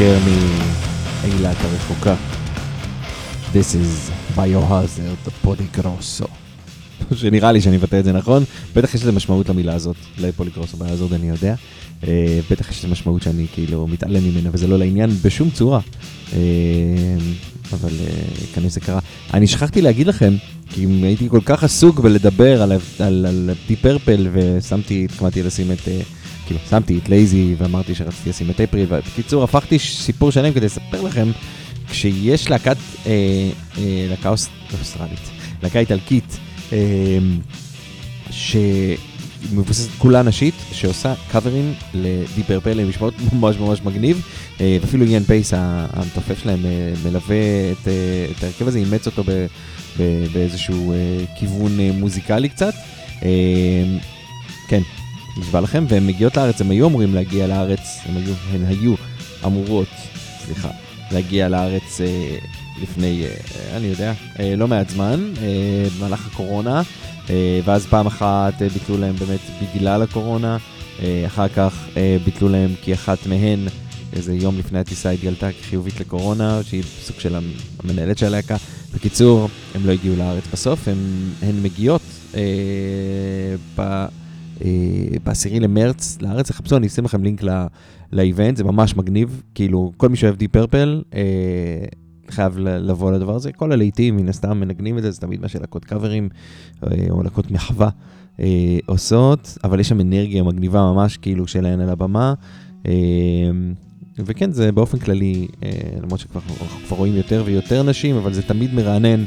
הישר מאילת הרחוקה. This is Biohazard פוליגרוסו. שנראה לי שאני מבטא את זה נכון, בטח יש לזה משמעות למילה הזאת, לפוליגרוסו ביוזרד אני יודע. אה, בטח יש לזה משמעות שאני כאילו מתעלם ממנה וזה לא לעניין בשום צורה. אה, אבל אה, כנראה זה קרה. אני שכחתי להגיד לכם, כי אם הייתי כל כך עסוק בלדבר על, על, על די פרפל ושמתי, התכוונתי לשים את, אה, כאילו שמתי את Lazy ואמרתי שרציתי לשים את April, ובקיצור הפכתי סיפור שלם כדי לספר לכם, כשיש להקת, אה, אה, להקה אוס- אוסטרלית, להקה איטלקית, אה, שמבוססת כולה נשית, שעושה קאברים ל Deep Purple, הן נשמעות ממש ממש מגניב, אה, ואפילו איאן פייס המתופף שלהם אה, מלווה את, אה, את ההרכב הזה, אימץ אותו ב, ב, באיזשהו אה, כיוון אה, מוזיקלי קצת. אה, כן, נשבע לכם, והן מגיעות לארץ, הם היו אמורים להגיע לארץ, הם היו, הן היו אמורות, סליחה, להגיע לארץ אה, לפני, אה, אני יודע, אה, לא מעט זמן, אה, במהלך הקורונה, אה, ואז פעם אחת אה, ביטלו להם באמת בגלל הקורונה, אה, אחר כך אה, ביטלו להם כי אחת מהן, איזה יום לפני הטיסה התגלתה כחיובית לקורונה, שהיא סוג של המנהלת של הלהקה. בקיצור, הם לא הגיעו לארץ בסוף, הם, הן מגיעות אה, ב... אה, בעשירי למרץ לארץ, תחפשו, אני אשים לכם לינק לאיבנט, זה ממש מגניב, כאילו, כל מי שאוהב די פרפל, אה, חייב לבוא לדבר הזה. כל הלהיטים, מן הסתם, מנגנים את זה, זה תמיד מה שלהקות קאברים, אה, או להקות מחווה עושות, אבל יש שם אנרגיה מגניבה ממש, כאילו, שלהן על הבמה. וכן, זה באופן כללי, למרות שכבר אנחנו כבר רואים יותר ויותר נשים, אבל זה תמיד מרענן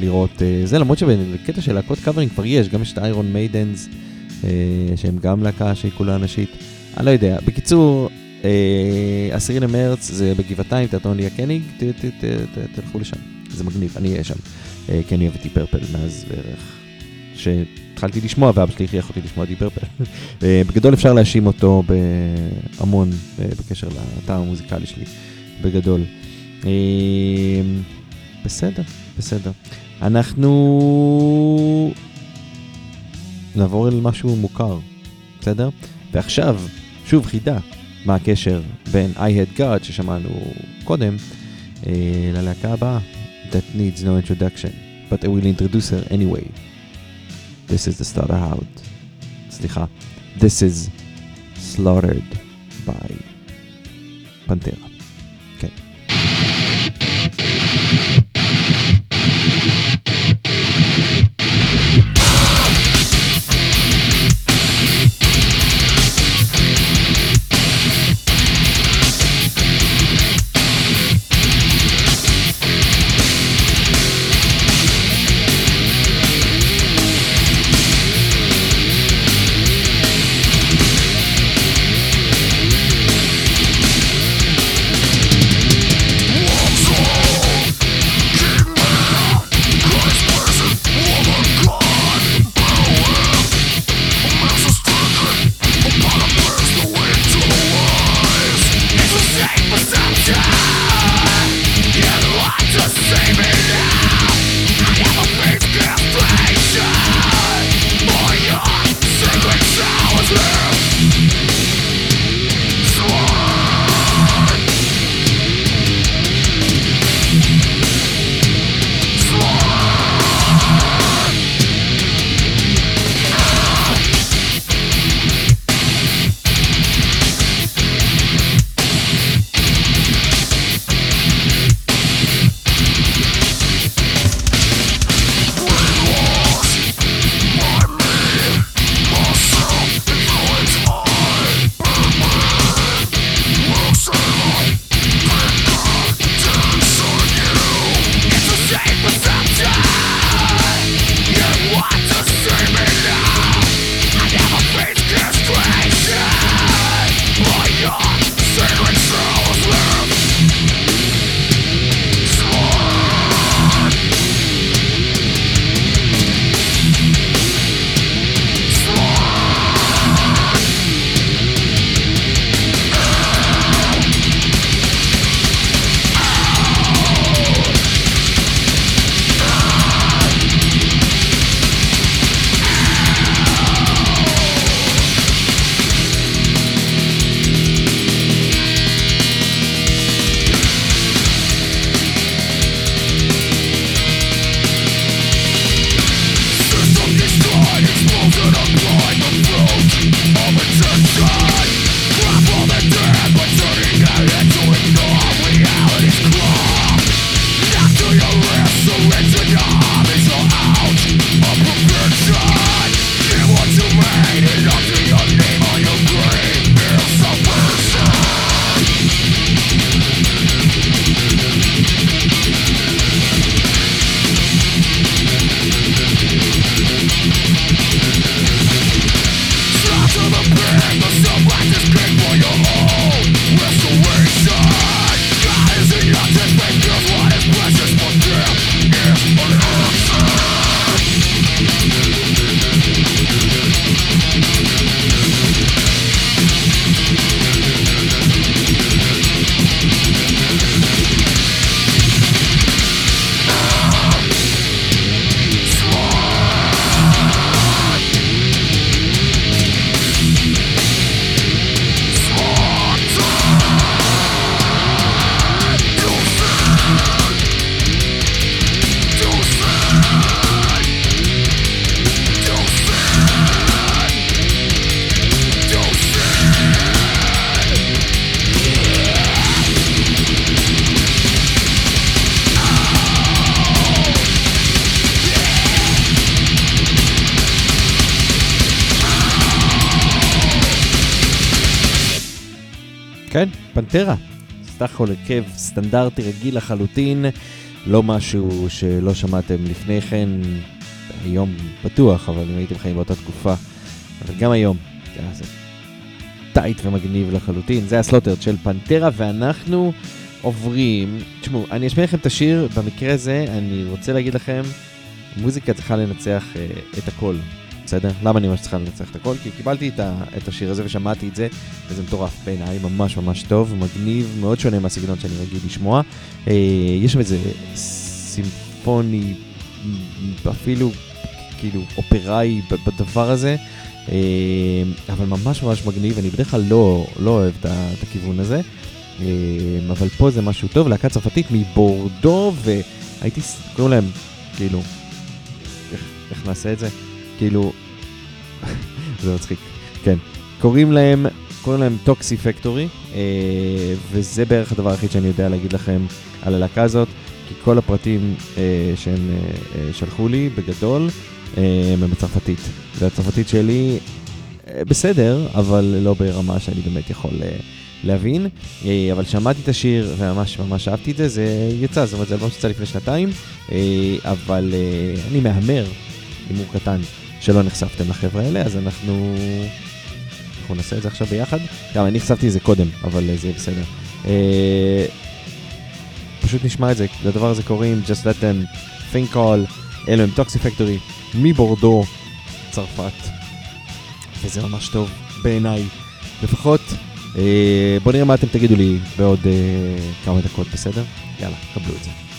לראות זה, למרות שבקטע של להקות קאברים כבר יש, גם יש את Iron Maidens, שהם גם להקה שהיא כולה נשית. אני לא יודע. בקיצור, אה, עשירי למרץ זה בגבעתיים, תיאטרון ליה קניג, תלכו לשם. זה מגניב, אני אהיה שם. אה, כי אני אוהב Deep Purple מאז בערך שהתחלתי לשמוע, ואבא שלי הכריח אותי לשמוע Deep Purple. אה, בגדול אפשר להאשים אותו בהמון אה, בקשר לטעם המוזיקלי שלי, בגדול. אה, בסדר, בסדר. אנחנו נעבור אל משהו מוכר, בסדר? ועכשיו, שוב חידה, מה הקשר בין I had God ששמענו קודם אה, ללהקה הבאה, That needs no introduction, but I will introduce her anyway. This is the starter out. סליחה, This is slaughtered by פנטרה. Pantera. סך הכל הרכב סטנדרטי רגיל לחלוטין, לא משהו שלא שמעתם לפני כן, היום בטוח, אבל אם הייתם חיים באותה תקופה, אבל גם היום, אה, זה tight ומגניב לחלוטין, זה ה Slaughtered של Pantera, ואנחנו עוברים, תשמעו, אני אשמיע לכם את השיר, במקרה הזה אני רוצה להגיד לכם, מוזיקה צריכה לנצח אה, את הכל, בסדר? למה אני אומר שצריכה לנצח את הכל? כי קיבלתי את, ה, את השיר הזה ושמעתי את זה, וזה מטורף בעיניי, ממש ממש טוב, מגניב, מאוד שונה מהסגנון שאני רגיל לשמוע. אה, יש שם איזה סימפוני, אפילו כאילו אופראי בדבר הזה, אה, אבל ממש ממש מגניב, אני בדרך כלל לא, לא אוהב את, את הכיוון הזה. אה, אבל פה זה משהו טוב, להקה צרפתית מבורדו, והייתי, קוראים להם, כאילו, איך, איך נעשה את זה? כאילו, זה מצחיק, כן. קוראים להם, קוראים להם טוקסי פקטורי, וזה בערך הדבר היחיד שאני יודע להגיד לכם על הלהקה הזאת, כי כל הפרטים אה, שהם אה, אה, שלחו לי, בגדול, אה, הם בצרפתית. והצרפתית שלי אה, בסדר, אבל לא ברמה שאני באמת יכול אה, להבין. אה, אבל שמעתי את השיר וממש ממש אהבתי את זה, זה יצא, זאת אומרת זה אלבום שיצא לפני שנתיים, אה, אבל אה, אני מהמר, הימור קטן, שלא נחשפתם לחבר'ה האלה, אז אנחנו... אנחנו נעשה את זה עכשיו ביחד. גם אני נחשפתי לזה קודם, אבל אה, זה בסדר. אה, פשוט נשמע את זה, לדבר הזה קוראים Just Let Them Think All, אלו הם טוקסי פקטורי מבורדו, צרפת. וזה ממש טוב בעיניי, לפחות. אה, בואו נראה מה אתם תגידו לי בעוד אה, כמה דקות, בסדר? יאללה, קבלו את זה.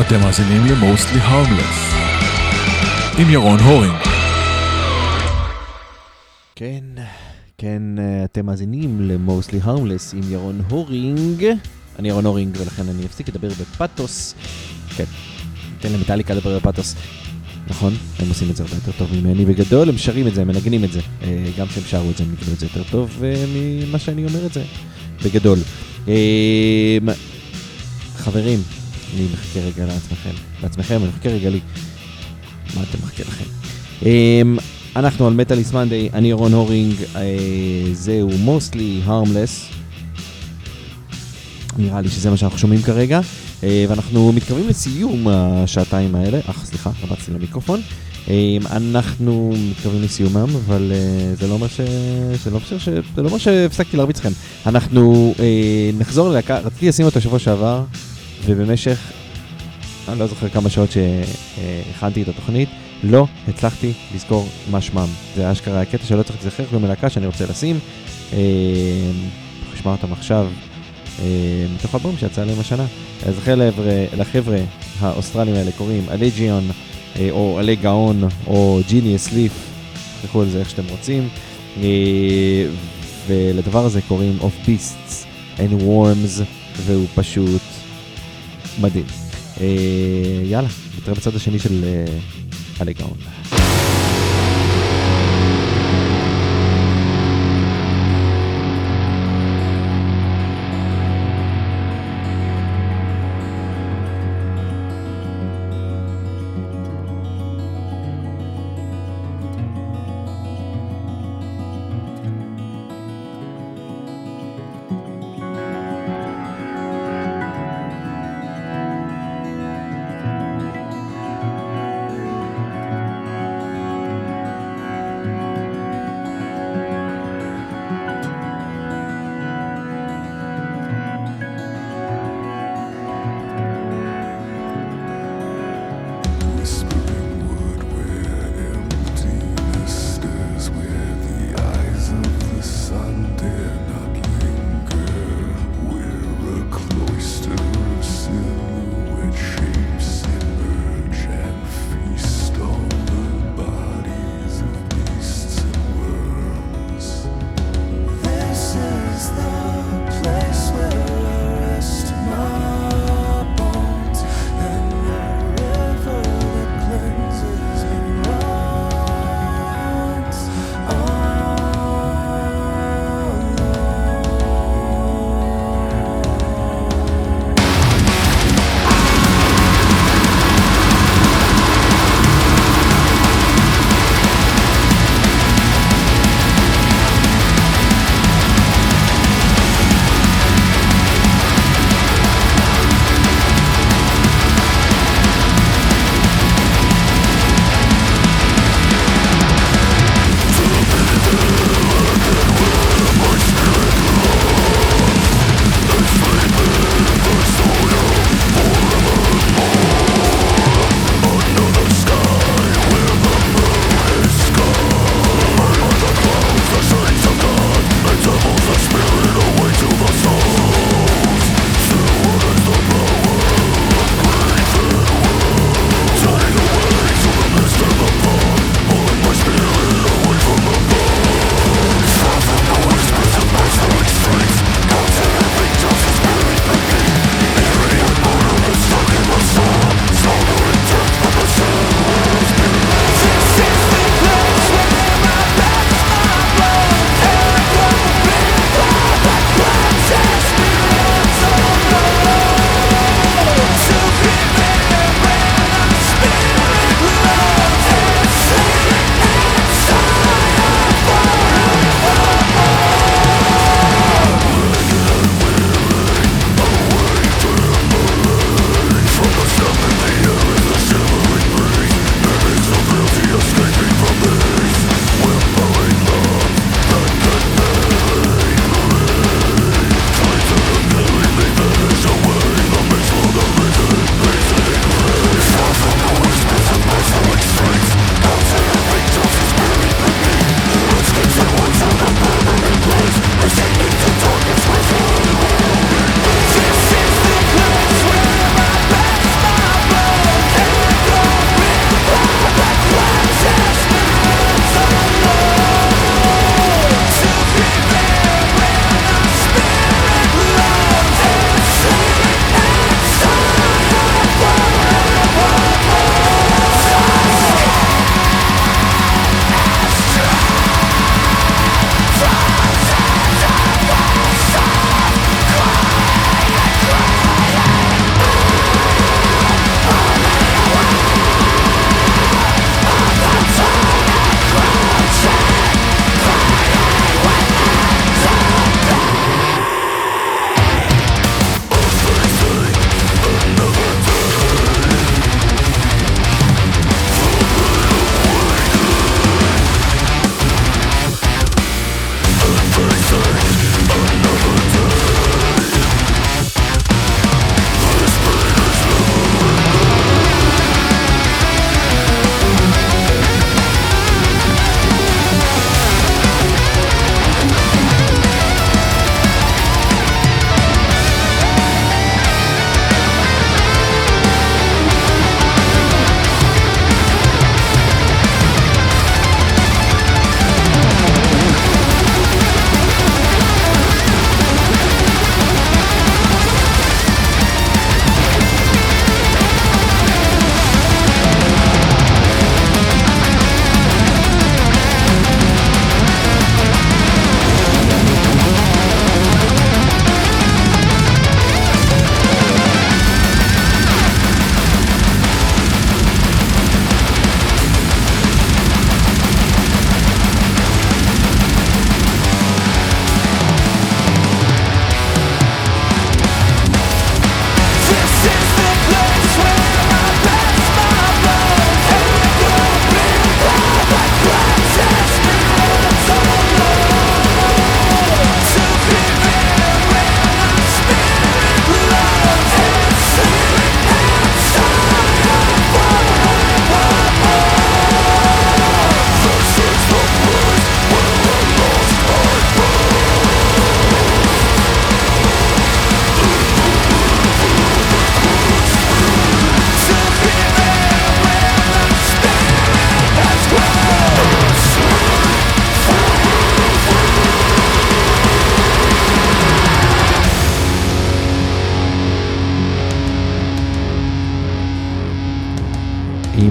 אתם מאזינים ל-Mostly Harmless עם ירון הורינג. כן, כן, אה, אתם מאזינים ל-Mostly Harmless עם ירון הורינג. אני ירון הורינג ולכן אני אפסיק לדבר בפאתוס. כן, ניתן למטאליקה לדבר בפאתוס. נכון, הם עושים את זה הרבה יותר טוב ממני בגדול, הם שרים את זה, הם מנגנים את זה. אה, גם כשהם שרו את זה, הם ניגנו את זה יותר טוב אה, ממה שאני אומר את זה, בגדול. חברים, אני מחכה רגע לעצמכם, לעצמכם, אני מחכה רגע לי. מה אתם מחכה לכם? Um, אנחנו על מטאליס מנדי, אני רון הורינג, uh, זהו mostly harmless. נראה לי שזה מה שאנחנו שומעים כרגע, uh, ואנחנו מתקרבים לסיום השעתיים האלה, אך סליחה, רבצתי למיקרופון. Um, אנחנו מתקרבים לסיומם, אבל uh, זה לא אומר ש... זה לא אומר, ש... זה לא אומר שהפסקתי להרביץ לכם. אנחנו uh, נחזור ללהקה, רציתי לשים אותו שבוע שעבר, ובמשך אני לא זוכר כמה שעות שהכנתי את התוכנית, לא הצלחתי לזכור מה שמם. זה אשכרה הקטע שלא צריך להיזכר כלום מלהקה שאני רוצה לשים. אה, נשמע אותם עכשיו, אה, מתוך אלבום שיצא להם השנה. אז לחבר'ה, האוסטרלים האלה קוראים אלג'יון, אה, או עלי גאון, או ג'יניוס ליף, תלכו על זה איך שאתם רוצים. ולדבר הזה קוראים Of Beasts and Worms, והוא פשוט מדהים. אה, יאללה, נתראה בצד השני של אה,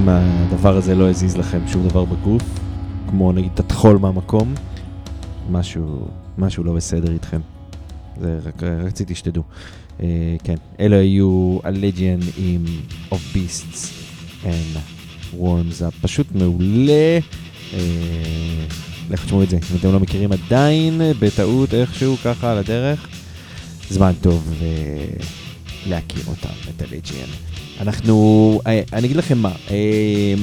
הדבר הזה לא הזיז לכם שום דבר בגוף, כמו נגיד את הטחול מהמקום, משהו, משהו לא בסדר איתכם. זה רק רציתי שתדעו. Uh, כן, אלה היו הלג'יאן עם of beasts and worms, זה פשוט מעולה. Uh, לכו תשמעו את זה, אם אתם לא מכירים עדיין, בטעות איכשהו ככה על הדרך, זמן טוב uh, להכיר אותם, את Allegaeon. אנחנו, אה, אני אגיד לכם מה, אה,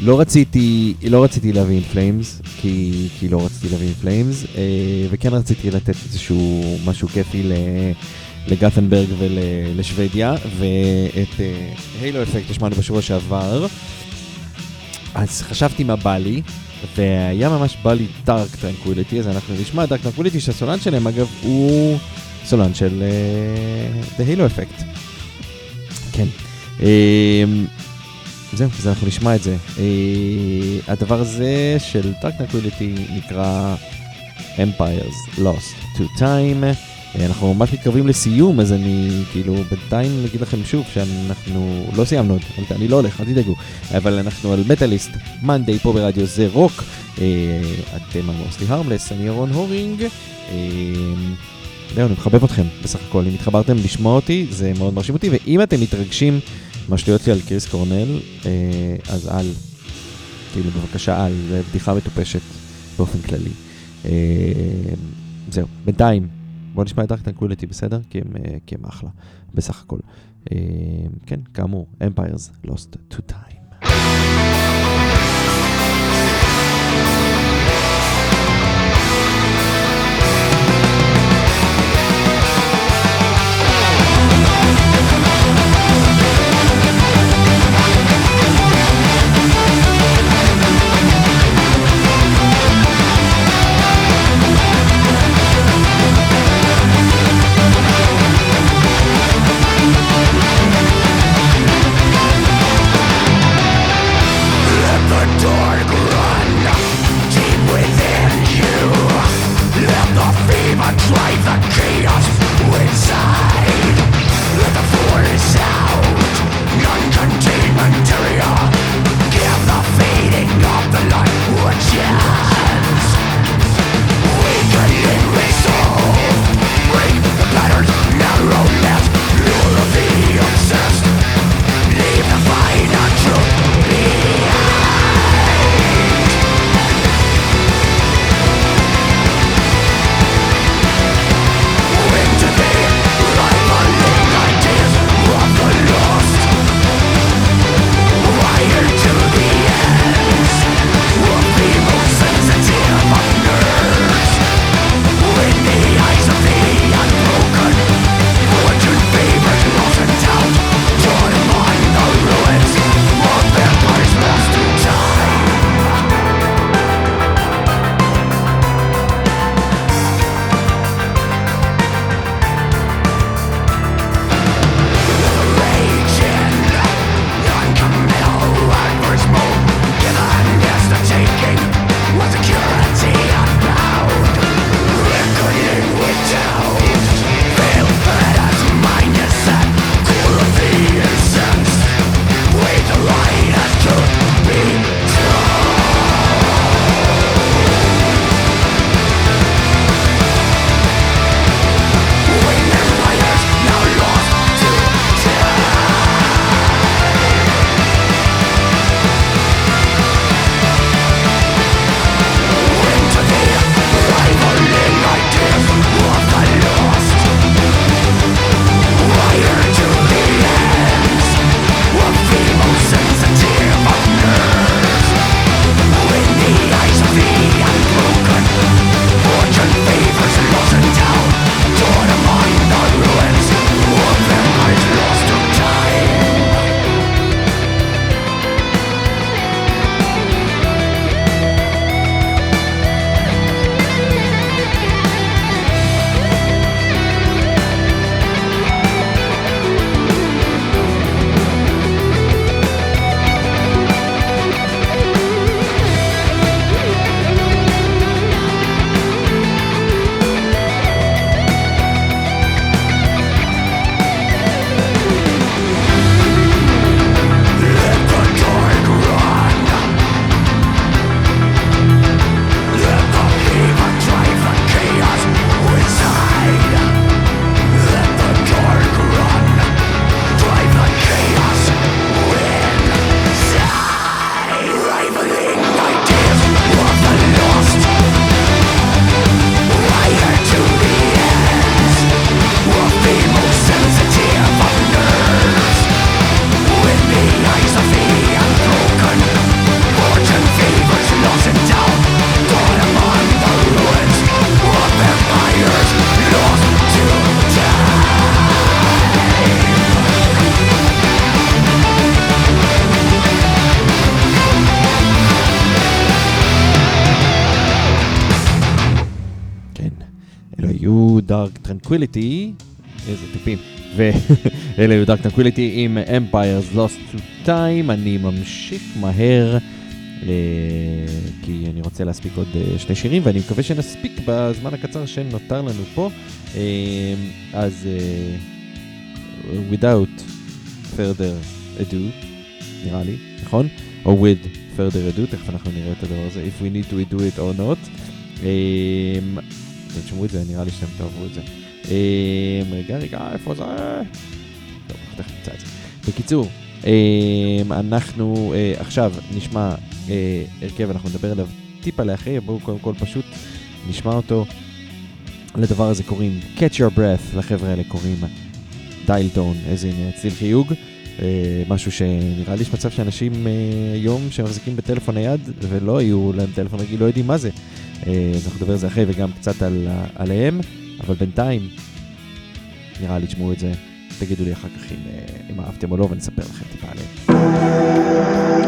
לא רציתי, לא רציתי להביא In Flames, כי, כי לא רציתי להביא In Flames, אה, וכן רציתי לתת איזשהו משהו כיפי. לגת'נברג ולשוודיה, ואת Halo Effect השמענו בשבוע שעבר. אז חשבתי מה בא לי, והיה ממש בא לי Dark Tranquillity, אז אנחנו נשמע Dark Tranquillity שהסולן שלהם אגב הוא סולן של The Halo Effect. כן. Um, זהו, אז אנחנו נשמע את זה. Uh, הדבר הזה של Dark Tranquillity נקרא Empires Lost to Time. Uh, אנחנו ממש מתקרבים לסיום, אז אני כאילו בינתיים אגיד לכם שוב שאנחנו לא סיימנו עוד, אני לא הולך, אל תדאגו, אבל אנחנו על Metalist, Monday פה ברדיו זה רוק, uh, אתם על Mostly Harmless, אני ירון הורינג. זהו, אני מחבב אתכם בסך הכל, אם התחברתם לשמוע אותי, זה מאוד מרשים אותי, ואם אתם מתרגשים מהשטויות שלי על קריס קורנל, אה, אז אל, כאילו בבקשה אל, זה בדיחה מטופשת באופן כללי. אה, זהו, בינתיים, בואו נשמע את Dark Tranquillity, בסדר? כי הם, אה, כי הם אחלה, בסך הכל. כן, כאמור, Empires Lost to Time. Tranquillity, איזה טיפים. ואלה היו Dark Tranquillity עם Empires Lost to Time, אני ממשיך מהר. אה, כי אני רוצה להספיק עוד אה, שני שירים, ואני מקווה שנספיק בזמן הקצר שנותר לנו פה. אה, אז without further ado, נראה לי, נכון? או with further ado, תכף אנחנו נראה את הדבר הזה, if we need to do it or not. אתם תשמעו את זה, נראה לי שאתם תאהבו את זה. אה, רגע, רגע, איפה זה? טוב, תכף נמצא את זה. בקיצור, אה, אנחנו אה, עכשיו נשמע אה, הרכב, אנחנו נדבר עליו טיפה לאחרי, בואו קודם כל פשוט נשמע אותו. לדבר הזה קוראים Catch Your Breath, לחבר'ה האלה קוראים דיילטון, איזה הנה צליל חיוג. אה, משהו שנראה לי יש מצב שאנשים היום שמחזיקים בטלפון נייד ולא היו להם טלפון רגיל, לא יודעים מה זה. אז אנחנו נדבר על זה אחרי וגם קצת על, עליהם, אבל בינתיים נראה לי תשמעו את זה, תגידו לי אחר כך אם, אה, אם אהבתם או לא ונספר לכם טיפה עליהם.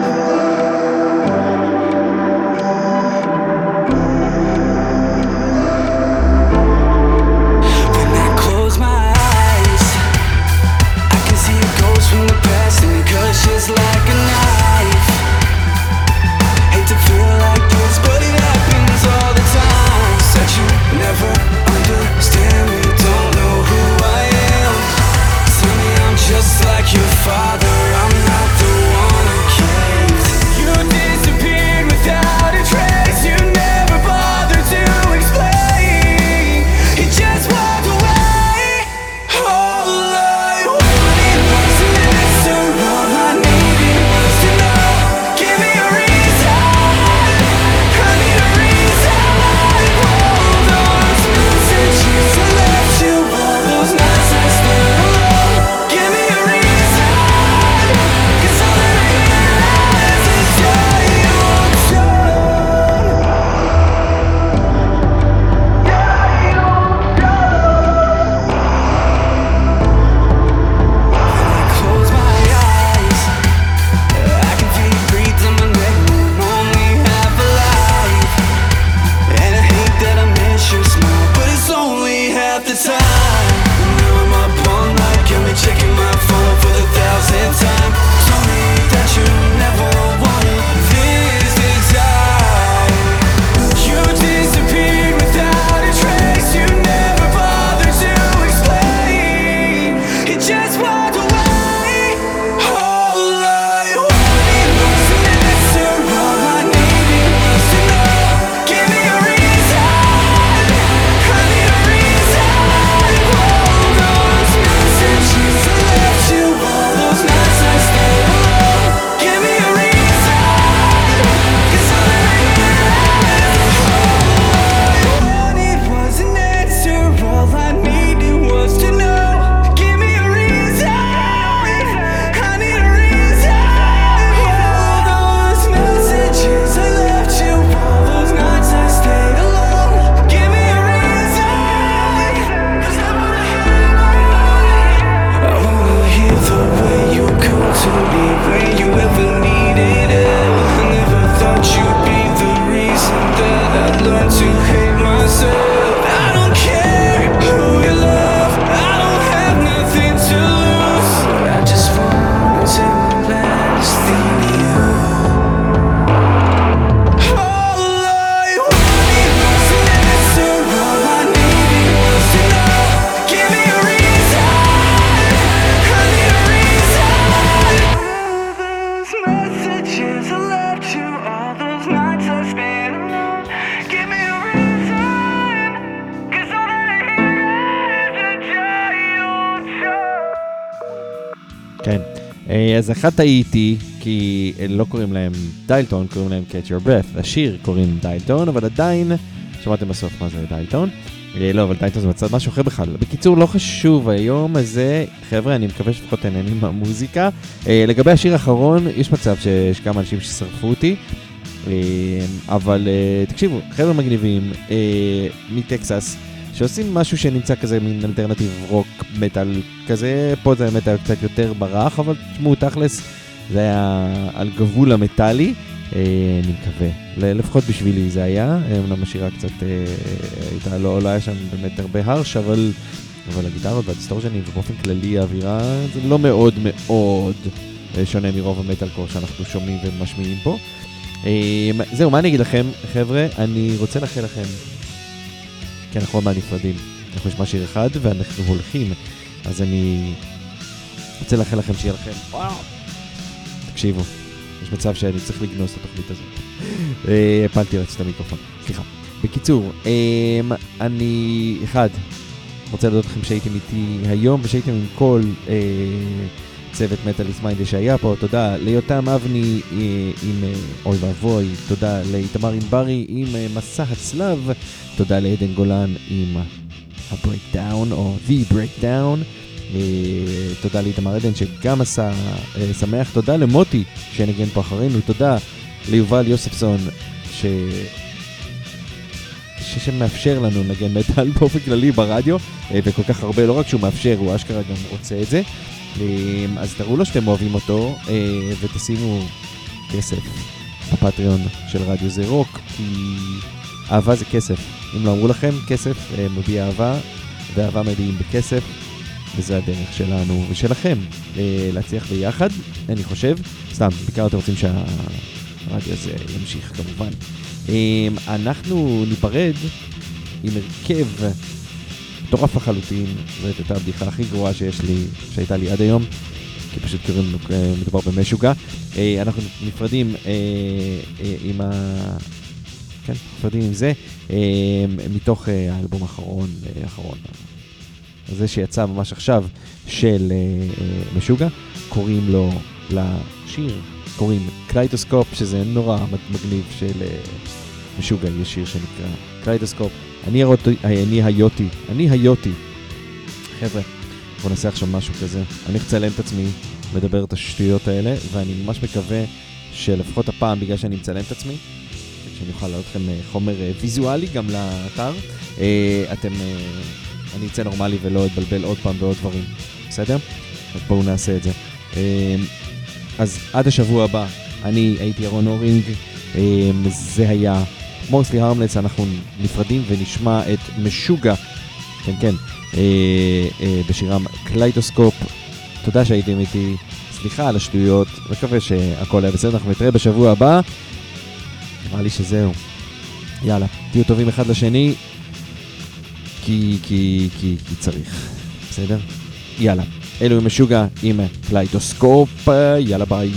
אחת טעיתי, כי לא קוראים להם Dial Tone, קוראים להם Catch Your Breath. לשיר קוראים Dial Tone, אבל עדיין, שמעתם בסוף מה זה Dial Tone. אה, לא, אבל dial tone זה מצד משהו אחר בכלל. בקיצור, לא חשוב, היום הזה, חבר'ה, אני מקווה שלפחות תהנים מהמוזיקה. אה, לגבי השיר האחרון, יש מצב שיש כמה אנשים ששרפו אותי. אה, אבל תקשיבו, חבר'ה מגניבים מטקסס, שעושים משהו שנמצא כזה מין alternative rock מטאל כזה, פה זה מטאל קצת יותר ברך, אבל תשמעו, תכלס, זה היה על גבול המטאלי. אה, אני מקווה. לפחות בשבילי זה היה, אמנם השירה קצת אה, הייתה, לא, לא היה שם באמת הרבה הרש, אבל, אבל הגיטרות והדיסטורשנים ובאופן כללי האווירה זה לא מאוד מאוד אה, שונה מרוב המטאלקור שאנחנו שומעים ומשמיעים פה. אה, זהו, מה אני אגיד לכם, חבר'ה? אני רוצה לאחל לכם, כי אנחנו עוד מעט נפרדים. אנחנו נשמע שיר אחד ואנחנו הולכים, אז אני רוצה לאחל לכם שיהיה לכם, תקשיבו, יש מצב שאני צריך לגנוז את התוכנית הזאת. אה, הפלתי רצת את המיקרופון, סליחה. בקיצור, אה, אני, אחד, רוצה להודות לכם שהייתם איתי היום ושהייתם עם כל אה, צוות מטאליסט מיינדה שהיה פה, תודה ליותם אבני אה, עם אה, אוי ואבוי, תודה לאיתמר ענברי עם אה, מסע הצלב, תודה לעדן גולן עם ה breakdown או The Breakdown. תודה לאיתמר עדן שגם עשה שמח, תודה למוטי שנגן פה אחרינו, תודה ליובל יוספסון ש... שמאפשר לנו לנגן מטאל באופן כללי ברדיו, וכל כך הרבה, לא רק שהוא מאפשר, הוא אשכרה גם רוצה את זה. אה, אז תראו לו שאתם אוהבים אותו, אה, ותשימו כסף בפטריון של רדיו זה רוק, כי אהבה זה כסף. אם לא אמרו לכם, כסף אה, מביא אהבה, ואהבה מביאים בכסף, וזה הדרך שלנו ושלכם אה, להצליח ביחד, אני חושב. סתם, בעיקר אתם רוצים שהרדיו הזה ימשיך כמובן. אה, אנחנו ניפרד עם הרכב מטורף לחלוטין, זאת הייתה הבדיחה הכי גרועה שיש לי, שהייתה לי עד היום, כי פשוט קוראים לנו, אה, מדובר במשוגע. אה, אנחנו נפרדים אה, עם ה... כן, נפרדים עם זה, מתוך האלבום האחרון, האחרון, זה שיצא ממש עכשיו של משוגע, קוראים לו לשיר, קוראים קלייטוסקופ, שזה נורא מגניב של משוגע, יש שיר שנקרא קלייטוסקופ. אני, הרוטי, אה, אני היוטי, אני היוטי. חבר'ה, בואו נעשה עכשיו משהו כזה. אני אצלם את עצמי, מדבר את השטויות האלה, ואני ממש מקווה שלפחות הפעם, בגלל שאני מצלם את עצמי, שאני אוכל להעלות לכם אה, חומר אה, ויזואלי גם לאתר, אתם, אני אצא נורמלי ולא אתבלבל עוד פעם בעוד דברים, בסדר? אז בואו נעשה את זה. אז עד השבוע הבא, אני הייתי ירון אורינג, זה היה מורסלי הרמלס, אנחנו נפרדים ונשמע את משוגע, כן כן, אה, אה, בשירם קליידוסקופ. תודה שהייתם איתי, סליחה על השטויות, מקווה שהכל היה בסדר, אנחנו נתראה בשבוע הבא. נראה לי שזהו. יאללה, תהיו טובים אחד לשני, כי, כי, כי, כי צריך, בסדר? יאללה. אלו עם משוגע עם קליידוסקופ, יאללה ביי.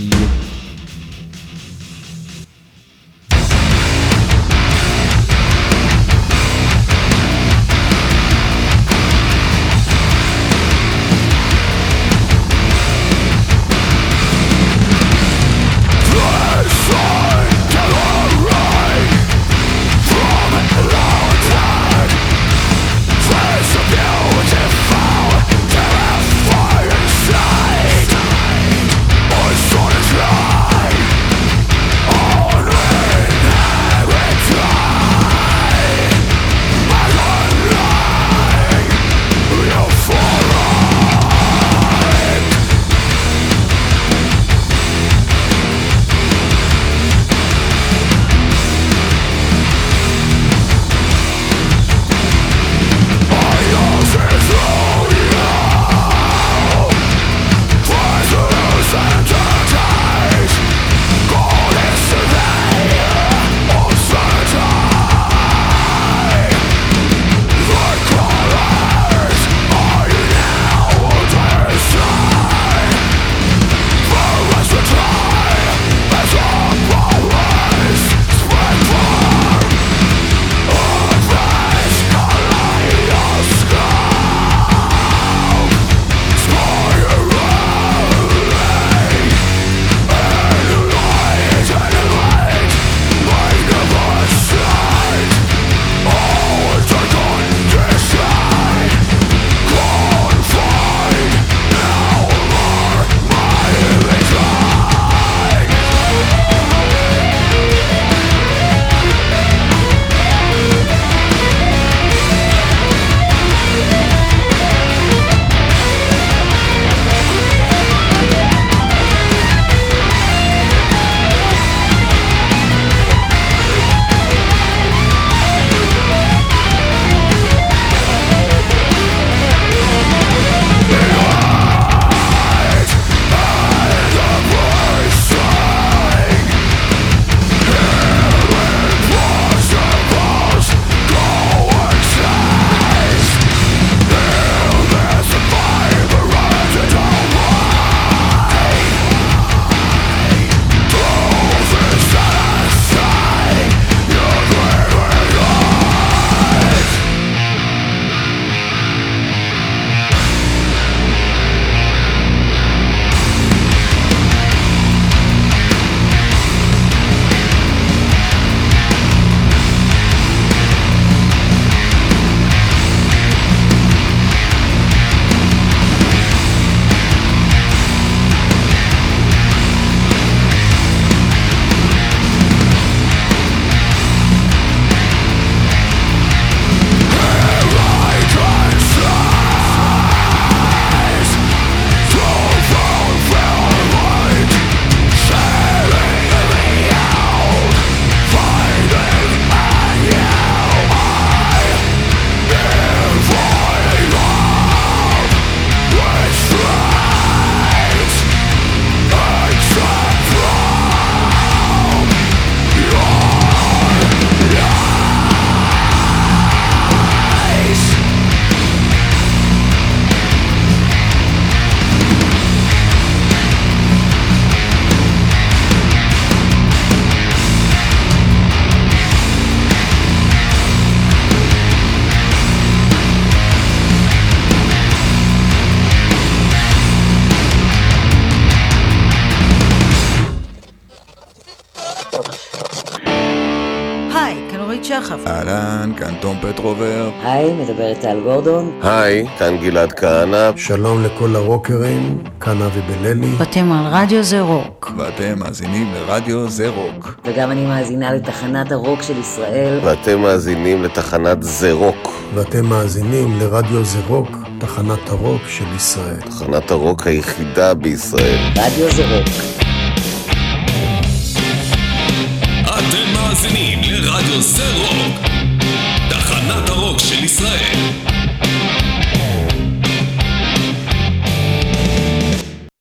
מדברת טל גורדון. היי, כאן גלעד כהנא. שלום לכל הרוקרים, כאן אבי בללי. ואתם על רדיו זה רוק. ואתם מאזינים לרדיו זה רוק. וגם אני מאזינה לתחנת הרוק של ישראל. ואתם מאזינים לתחנת זה רוק. ואתם מאזינים לרדיו זה רוק, תחנת הרוק של ישראל. תחנת הרוק היחידה בישראל. רדיו זה רוק.